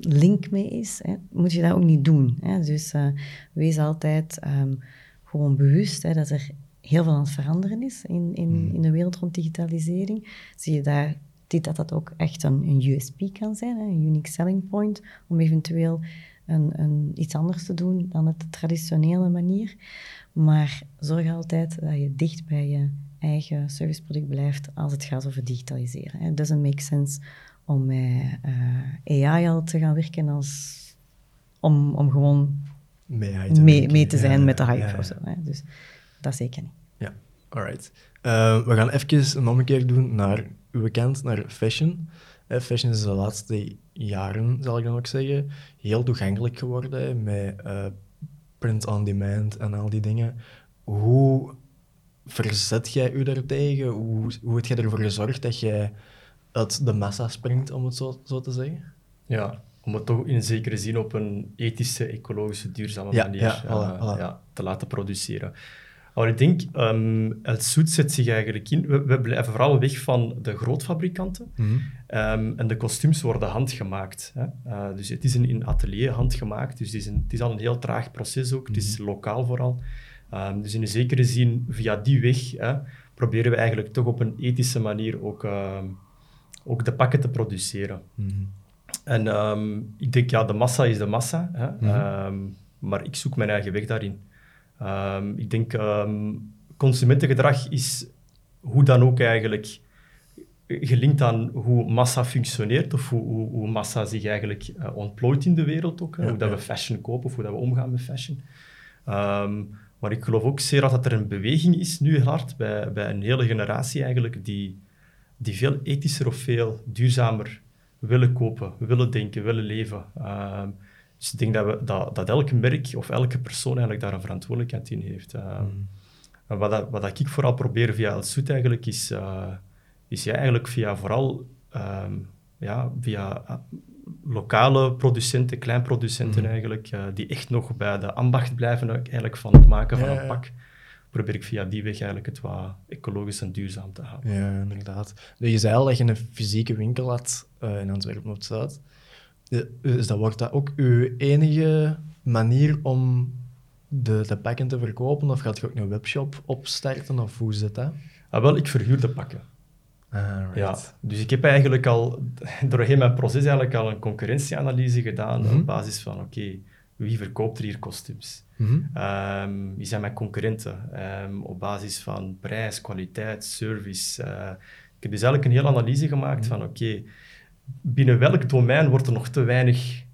link mee is, hè, moet je dat ook niet doen. Hè. Dus uh, wees altijd um, gewoon bewust hè, dat er heel veel aan het veranderen is in, in, hmm. in de wereld rond digitalisering. Zie je daar dat dat ook echt een, een USP kan zijn, hè, een unique selling point, om eventueel een, een, iets anders te doen dan de traditionele manier. Maar zorg altijd dat je dicht bij je eigen serviceproduct blijft als het gaat over digitaliseren. It doesn't make sense om met uh, AI al te gaan werken als om, om gewoon mee, te, mee, mee te zijn Ja, met de hype ja, of zo. Hè. Dus dat zeker niet. Ja, alright. Eh, we gaan even een ommekeer doen naar uw kant, naar fashion. Eh, fashion is de laatste jaren, zal ik dan ook zeggen, heel toegankelijk geworden hè, met eh, print on demand en al die dingen. Hoe verzet jij u daartegen? Hoe, hoe heb jij ervoor gezorgd dat jij uit de massa springt, om het zo, zo te zeggen? Ja, om het toch in zekere zin op een ethische, ecologische, duurzame Ja, manier ja, eh, voilà. ja, te laten produceren. Maar ik denk, ehm, het zoet zet zich eigenlijk in. We, we blijven vooral weg van de grootfabrikanten. Ehm, en de kostuums worden handgemaakt. Hè. Eh, dus het is een in atelier handgemaakt. Dus het is, een, het is al een heel traag proces ook. Het is lokaal vooral. Ehm, dus in een zekere zin, via die weg, hè, proberen we eigenlijk toch op een ethische manier ook, ehm, ook de pakken te produceren. En ehm, ik denk, ja, de massa is de massa. Hè? Ehm, maar ik zoek mijn eigen weg daarin. Ehm, ik denk, consumentengedrag is hoe dan ook eigenlijk gelinkt aan hoe massa functioneert of hoe, hoe, hoe massa zich eigenlijk eh, ontplooit in de wereld ook. hè. Ja, hoe dat ja. we fashion kopen of hoe dat we omgaan met fashion. Maar ik geloof ook zeer dat er een beweging is, nu hard, bij, bij een hele generatie eigenlijk, die, die veel ethischer of veel duurzamer willen kopen, willen denken, willen leven. Ehm, dus ik denk dat, we, dat, dat elk merk of elke persoon eigenlijk daar een verantwoordelijkheid in heeft. Ehm, en wat, dat, wat dat ik vooral probeer via El Soet eigenlijk, is, eh, is ja, eigenlijk via vooral ehm, ja, via eh, lokale producenten, kleinproducenten eigenlijk, eh, die echt nog bij de ambacht blijven eigenlijk van het maken van een pak, probeer ik via die weg eigenlijk het wat ecologisch en duurzaam te houden. Ja, inderdaad. Dus je zei al dat je een fysieke winkel had eh, in Antwerpen op Zuid. Dus dat wordt dat ook uw enige manier om de, de pakken te verkopen? Of gaat je ook een webshop opstarten? Of hoe zit dat? Ah, wel, ik verhuur de pakken. Alright. Ja, dus ik heb eigenlijk al doorheen mijn proces eigenlijk al een concurrentieanalyse gedaan Mhm. op basis van, oké, wie verkoopt er hier kostuums? Mhm. Ehm, wie zijn mijn concurrenten? Ehm, op basis van prijs, kwaliteit, service. Eh, ik heb dus eigenlijk een hele analyse gemaakt van, oké, binnen welk domein wordt er nog te weinig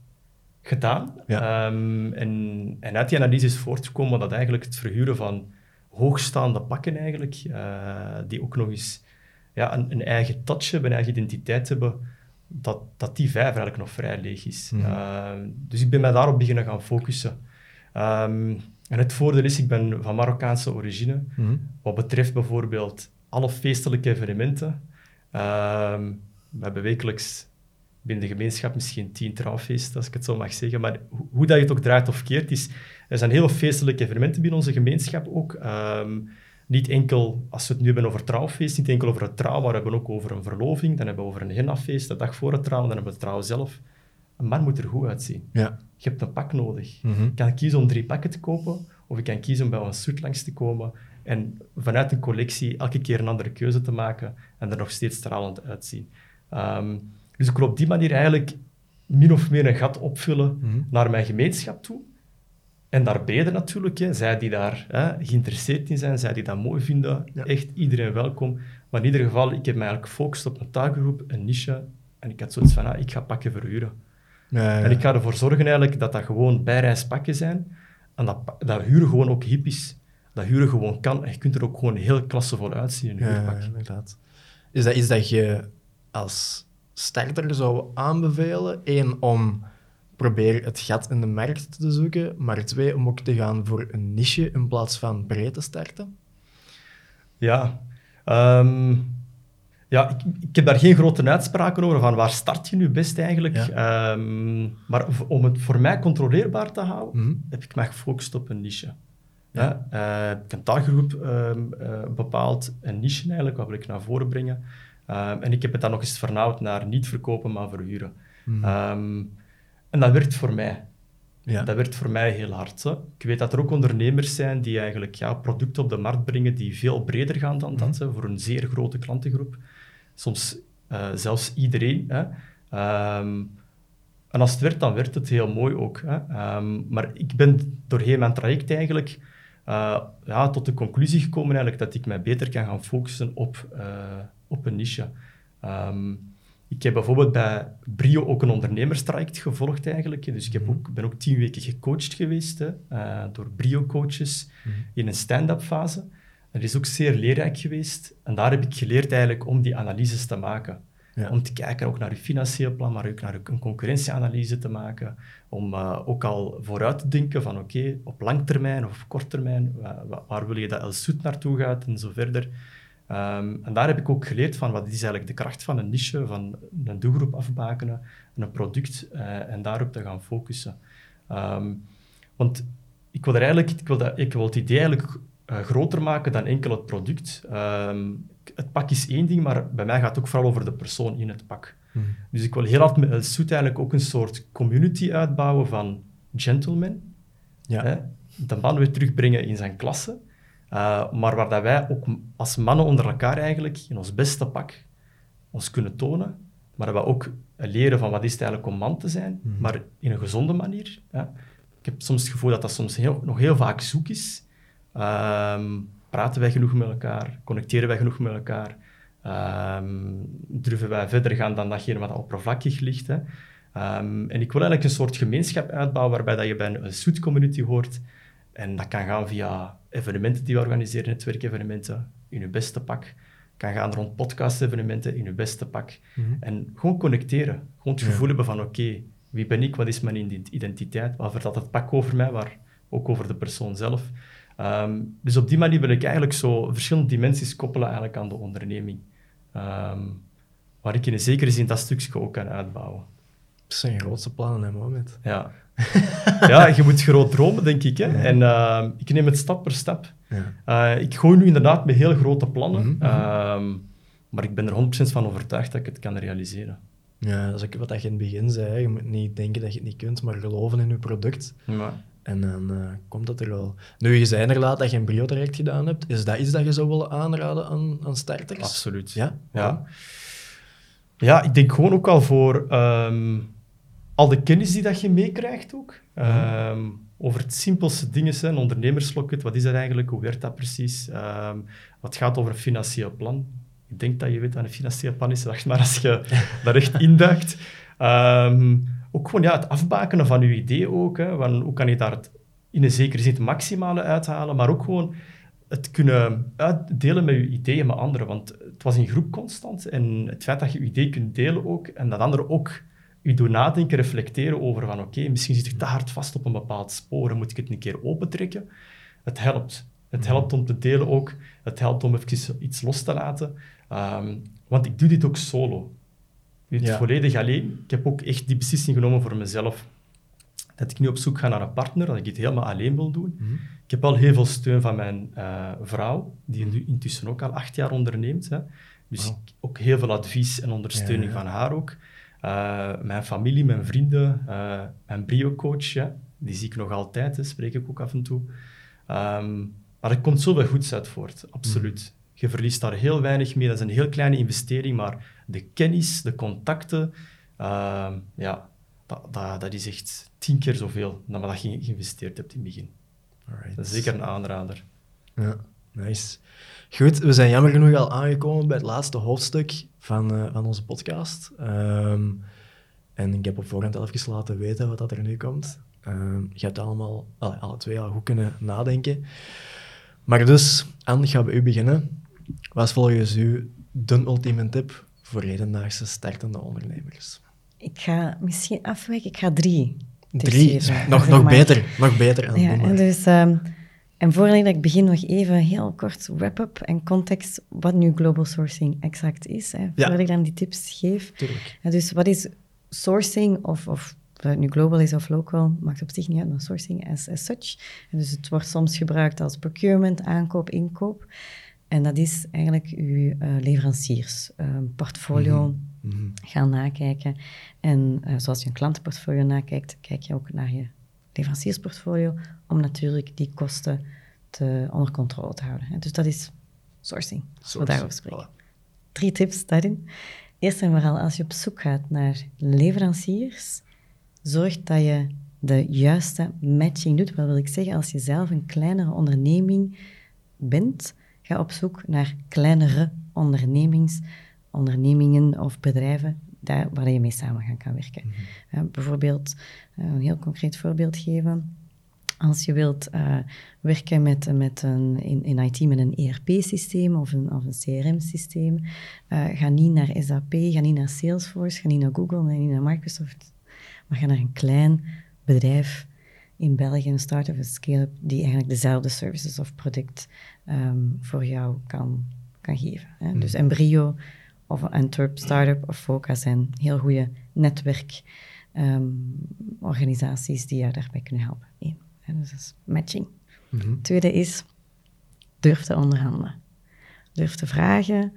gedaan? Ja. Ehm, en, en uit die analyse is voortgekomen dat eigenlijk het verhuren van hoogstaande pakken eigenlijk, eh, die ook nog eens ja, een, een eigen touch hebben, een eigen identiteit hebben, dat, dat die vijf eigenlijk nog vrij leeg is. Mhm. Ehm, dus ik ben mij daarop beginnen gaan focussen. Ehm, en het voordeel is, ik ben van Marokkaanse origine. Mhm. Wat betreft bijvoorbeeld alle feestelijke evenementen. Ehm, we hebben wekelijks binnen de gemeenschap misschien tien trouwfeesten, als ik het zo mag zeggen. Maar ho- hoe dat je het ook draait of keert, is, er zijn heel veel feestelijke evenementen binnen onze gemeenschap ook. Ehm, niet enkel, als we het nu hebben over trouwfeest, niet enkel over het trouw, maar we hebben ook over een verloving, dan hebben we over een hennafeest, de dag voor het trouwen, dan hebben we het trouw zelf. Een man moet er goed uitzien. Ja. Je hebt een pak nodig. Mhm. Ik kan kiezen om drie pakken te kopen, of ik kan kiezen om bij een soet langs te komen en vanuit een collectie elke keer een andere keuze te maken en er nog steeds stralend uitzien. Ehm, dus ik wil op die manier eigenlijk min of meer een gat opvullen Mhm. naar mijn gemeenschap toe. En daarbij natuurlijk, hè, zij die daar hè, geïnteresseerd in zijn, zij die dat mooi vinden, Ja. echt iedereen welkom. Maar in ieder geval, ik heb mij eigenlijk gefocust op een taakgroep, een niche, en ik had zoiets van, ah, ik ga pakken verhuren. Ja, En ik ga ervoor zorgen eigenlijk dat dat gewoon bijreispakken zijn. En dat, dat huren gewoon ook hip is. Dat huren gewoon kan. En je kunt er ook gewoon heel klassevol uitzien in een huurpak. ja, inderdaad. Is dat iets dat je als starter zou aanbevelen? Eén, om probeer het gat in de markt te zoeken, maar twee, om ook te gaan voor een niche in plaats van breed te starten? Ja. Ehm, ja, ik, ik heb daar geen grote uitspraken over van waar start je nu best eigenlijk. Ja. Ehm, maar om het voor mij controleerbaar te houden, Mhm. heb ik mij gefocust op een niche. Ja. Heb een taalgroep eh, bepaald, een niche eigenlijk, wat wil ik naar voren brengen. Ehm, en ik heb het dan nog eens vernauwd naar niet verkopen, maar verhuren. Mhm. En dat werkt voor mij. Ja. Dat werkt voor mij heel hard. Hè. Ik weet dat er ook ondernemers zijn die eigenlijk ja, producten op de markt brengen die veel breder gaan dan dat, hè, voor een zeer grote klantengroep. Soms eh, zelfs iedereen. Hè. Ehm, en als het werkt, dan werkt het heel mooi ook. Hè. Ehm, maar ik ben doorheen mijn traject eigenlijk eh, ja, tot de conclusie gekomen eigenlijk dat ik mij beter kan gaan focussen op, eh, op een niche. Ehm, ik heb bijvoorbeeld bij Brio ook een ondernemerstraject gevolgd eigenlijk. Dus ik heb ook, ben ook tien weken gecoacht geweest hè, uh, door Brio-coaches mm -hmm. in een stand-up fase. Dat is ook zeer leerrijk geweest. En daar heb ik geleerd eigenlijk om die analyses te maken. Ja. Om te kijken ook naar je financieel plan, maar ook naar een concurrentieanalyse te maken. Om uh, ook al vooruit te denken van oké, okay, op lang termijn of op kort termijn, waar, waar wil je dat El Soet naartoe gaat en zo verder. Um, en daar heb ik ook geleerd van wat is eigenlijk de kracht van een niche, van een doelgroep afbakenen, een product uh, en daarop te gaan focussen. Um, want ik wil er eigenlijk, ik wil, dat, ik wil het idee eigenlijk uh, groter maken dan enkel het product. Um, het pak is één ding, maar bij mij gaat het ook vooral over de persoon in het pak. Hmm. Dus ik wil heel hard met Soet eigenlijk ook een soort community uitbouwen van gentlemen. Ja. Hè, de man weer terugbrengen in zijn klasse. Uh, maar waar dat wij ook als mannen onder elkaar eigenlijk in ons beste pak ons kunnen tonen. Maar dat we ook leren van wat is het eigenlijk om man te zijn, hmm. maar in een gezonde manier. Hè. Ik heb soms het gevoel dat dat soms heel, nog heel vaak zoek is. Um, praten wij genoeg met elkaar? Connecteren wij genoeg met elkaar? Um, durven wij verder gaan dan datgene wat oppervlakkig ligt? Hè? Um, en ik wil eigenlijk een soort gemeenschap uitbouwen waarbij dat je bij een zoet community hoort. En dat kan gaan via evenementen die we organiseren, netwerkevenementen, in je beste pak. kan gaan rond podcast-evenementen in je beste pak. Mhm. En gewoon connecteren. Gewoon het gevoel hebben van, oké, wie ben ik? Wat is mijn identiteit? Wat vertelt het pak over mij? Maar ook over de persoon zelf. Um, dus op die manier wil ik eigenlijk zo verschillende dimensies koppelen eigenlijk aan de onderneming. Um, waar ik in een zekere zin dat stukje ook kan uitbouwen. Dat zijn grootste plannen, hè, moment. Ja. (laughs) ja, je moet groot dromen, denk ik. Hè? En uh, ik neem het stap per stap. Ja. Uh, ik gooi nu inderdaad met heel grote plannen. Mm -hmm. maar ik ben er 100% van overtuigd dat ik het kan realiseren. Ja, dat is ook wat je in het begin zei. Je moet niet denken dat je het niet kunt, maar geloven in je product. Ja. En dan uh, komt dat er wel. Nu, je zei inderdaad dat je een brio-traject gedaan hebt. Is dat iets dat je zou willen aanraden aan, aan starters? Absoluut. Ja? Ja. ja, ik denk gewoon ook al voor um, al de kennis die dat je meekrijgt ook. Um, over het simpelste dingen, een ondernemersloket, wat is dat eigenlijk, hoe werkt dat precies? Um, wat gaat over een financieel plan? Ik denk dat je weet wat een financieel plan is, wacht maar als je (laughs) daar echt induikt. Um, ook gewoon ja, het afbakenen van je idee ook. Hè, van hoe kan je daar het, in een zekere zin het maximale uithalen, maar ook gewoon het kunnen uitdelen met je ideeën met anderen. Want het was in groep constant. En het feit dat je je idee kunt delen ook, en dat anderen ook je doen nadenken, reflecteren over van oké, misschien zit ik te hard vast op een bepaald spoor en moet ik het een keer opentrekken. Het helpt. Het mhm. helpt om te delen ook. Het helpt om even iets los te laten. Um, want ik doe dit ook solo. Niet volledig alleen. Ik heb ook echt die beslissing genomen voor mezelf. Dat ik nu op zoek ga naar een partner, dat ik het helemaal alleen wil doen. Mhm. Ik heb al heel veel steun van mijn uh, vrouw, die mhm. intussen ook al acht jaar onderneemt. Hè. Dus ook heel veel advies en ondersteuning van haar ook. Uh, mijn familie, mijn vrienden, uh, mijn brio-coach, ja, die zie ik nog altijd, hè, spreek ik ook af en toe. Um, maar er komt zoveel goeds uit voort, absoluut. Je verliest daar heel weinig mee. Dat is een heel kleine investering, maar de kennis, de contacten, uh, ja, dat, dat, dat, is echt tien keer zoveel dan wat je geïnvesteerd hebt in het begin. Alright. Dat is zeker een aanrader. Ja, nice. Goed, we zijn jammer genoeg al aangekomen bij het laatste hoofdstuk van, uh, van onze podcast. Um, en ik heb op voorhand al even laten weten wat dat er nu komt. Um, je hebt allemaal, alle, alle twee al goed kunnen nadenken. Maar dus, Anne, gaan we u beginnen. Wat is volgens u de ultieme tip voor hedendaagse startende ondernemers? Ik ga misschien afwijken. Ik ga drie. Drie? nog, nog beter. Nog beter. Ja, en, dus, um, en voordat ik begin, nog even heel kort wrap-up en context wat nu global sourcing exact is. Hè, voordat ik dan die tips geef. Tuurlijk. dus wat is sourcing of, of het nu global is of local, maakt op zich niet uit, maar sourcing as, as such. En dus het wordt soms gebruikt als procurement, aankoop, inkoop. En dat is eigenlijk uw uh, leveranciersportfolio mhm. mhm. gaan nakijken. En uh, zoals je een klantenportfolio nakijkt, kijk je ook naar je leveranciersportfolio om natuurlijk die kosten te, onder controle te houden. Dus dat is sourcing, als we daarover spreken. Drie tips daarin. Eerst en vooral, als je op zoek gaat naar leveranciers, zorg dat je de juiste matching doet. Wat wil ik zeggen? Als je zelf een kleinere onderneming bent, Ga op zoek naar kleinere ondernemings, ondernemingen of bedrijven daar, waar je mee samen gaan kan werken. Uh, bijvoorbeeld, uh, een heel concreet voorbeeld geven. Als je wilt uh, werken met, met een, in, in IT met een ERP-systeem of een, of een CRM-systeem, ga niet naar SAP, ga niet naar Salesforce, ga niet naar Google, ga niet naar Microsoft, maar ga naar een klein bedrijf in België, een start-up, een scale-up, die eigenlijk dezelfde services of product um, voor jou kan, kan geven. Hè. Mm. Dus Embryo of een Antwerp Startup of Foca zijn heel goede netwerkorganisaties um, die jou daarbij kunnen helpen. Eén. Dus dat is matching. Mm -hmm. Tweede is, durf te onderhandelen. Durf te vragen,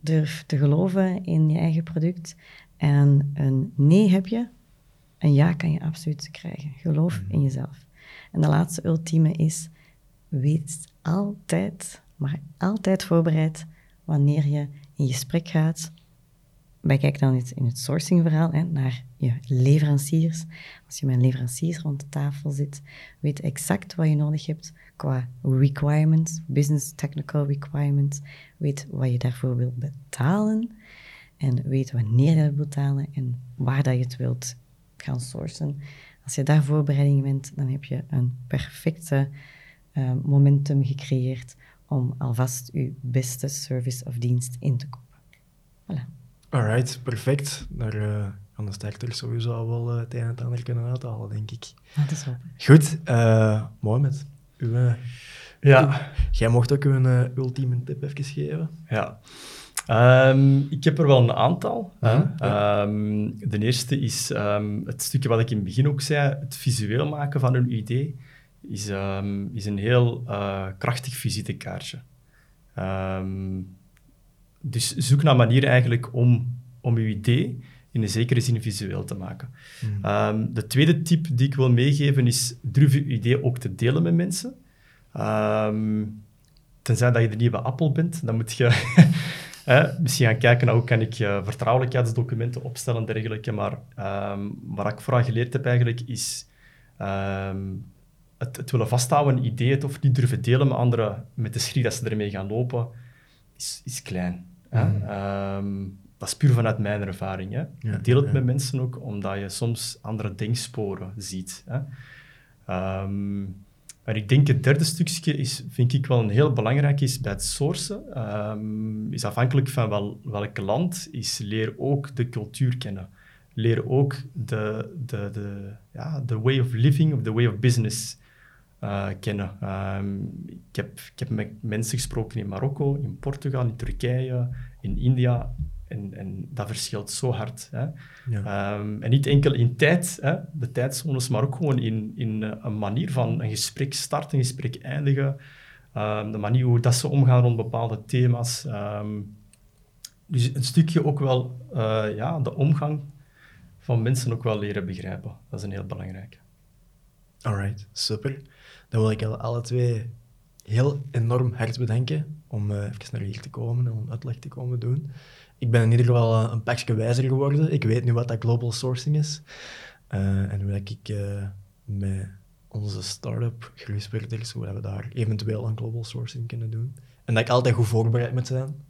durf te geloven in je eigen product. En een nee heb je, een ja kan je absoluut krijgen. Geloof in jezelf. En de laatste ultieme is, weet altijd, maar altijd voorbereid wanneer je in gesprek gaat. Wij kijken dan in het sourcingverhaal hè, naar je leveranciers. Als je met leveranciers rond de tafel zit, weet exact wat je nodig hebt qua requirements, business technical requirements. Weet wat je daarvoor wilt betalen en weet wanneer je dat wilt betalen en waar dat je het wilt gaan sourcen. Als je daar voorbereiding bent, dan heb je een perfecte uh, momentum gecreëerd om alvast je beste service of dienst in te kopen. Voilà. Alright, perfect. Daar uh, gaan de starters sowieso wel uh, het een en het ander kunnen uithalen, denk ik. Dat is wel. Goed, uh, Mohamed, uw, ja. jij mocht ook uw ultieme tip even geven. Ja. Um, ik heb er wel een aantal. Ja. Um, de eerste is um, het stukje wat ik in het begin ook zei, het visueel maken van een idee is, is een heel uh, krachtig visitekaartje. dus zoek naar manieren eigenlijk om, om je idee in een zekere zin visueel te maken. Mm. de tweede tip die ik wil meegeven is durf je idee ook te delen met mensen. tenzij dat je de nieuwe Apple bent, dan moet je (laughs) misschien gaan kijken naar hoe kan ik uh, vertrouwelijkheidsdocumenten opstellen en dergelijke. Maar um, wat ik vooral geleerd heb eigenlijk is um, het, het, willen vasthouden, een idee, het of niet durven delen met anderen, met de schrik dat ze ermee gaan lopen, is, is klein. Mm. Um, dat is puur vanuit mijn ervaring. Hè. Ja, Deel het ja. met mensen ook, omdat je soms andere denksporen ziet. Hè. Maar ik denk het derde stukje is, vind ik wel een heel belangrijk is bij het sourcen. Um, is afhankelijk van wel, welk land, is leer ook de cultuur kennen. Leer ook de, de, de, ja, de way of living of the way of business uh, kennen. Um, ik, heb, ik heb met mensen gesproken in Marokko, in Portugal, in Turkije, in India. En, en dat verschilt zo hard. Hè. Ja. Um, en niet enkel in tijd, hè, de tijdzones, maar ook gewoon in, in uh, een manier van een gesprek starten, een gesprek eindigen. Um, de manier hoe dat ze omgaan rond bepaalde thema's. Dus een stukje ook wel uh, ja, de omgang van mensen ook wel leren begrijpen. Dat is een heel belangrijke. Alright, super. Dan wil ik alle twee heel enorm hard bedanken om uh, even naar hier te komen en om uitleg te komen doen ik ben in ieder geval een pakje wijzer geworden. Ik weet nu wat dat global sourcing is. Uh, en hoe ik met onze start-up groeispelers, hoe we daar eventueel aan global sourcing kunnen doen. En dat ik altijd goed voorbereid moet zijn.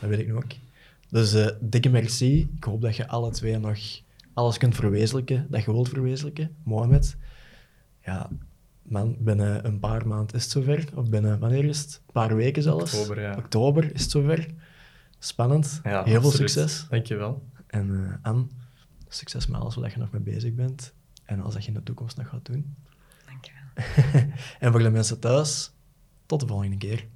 Dat weet ik nu ook. Dus dikke merci. Ik hoop dat je alle twee nog alles kunt verwezenlijken dat je wilt verwezenlijken. Mohamed, ja, man, binnen een paar maanden is het zover. Of binnen, wanneer is het? Een paar weken zelfs. Oktober, ja. Oktober is het zover. Spannend. Ja, Heel veel succes. Dankjewel. En uh, Anne, succes met alles wat je nog mee bezig bent. En alles wat je in de toekomst nog gaat doen. Dankjewel. (laughs) en voor de mensen thuis, tot de volgende keer.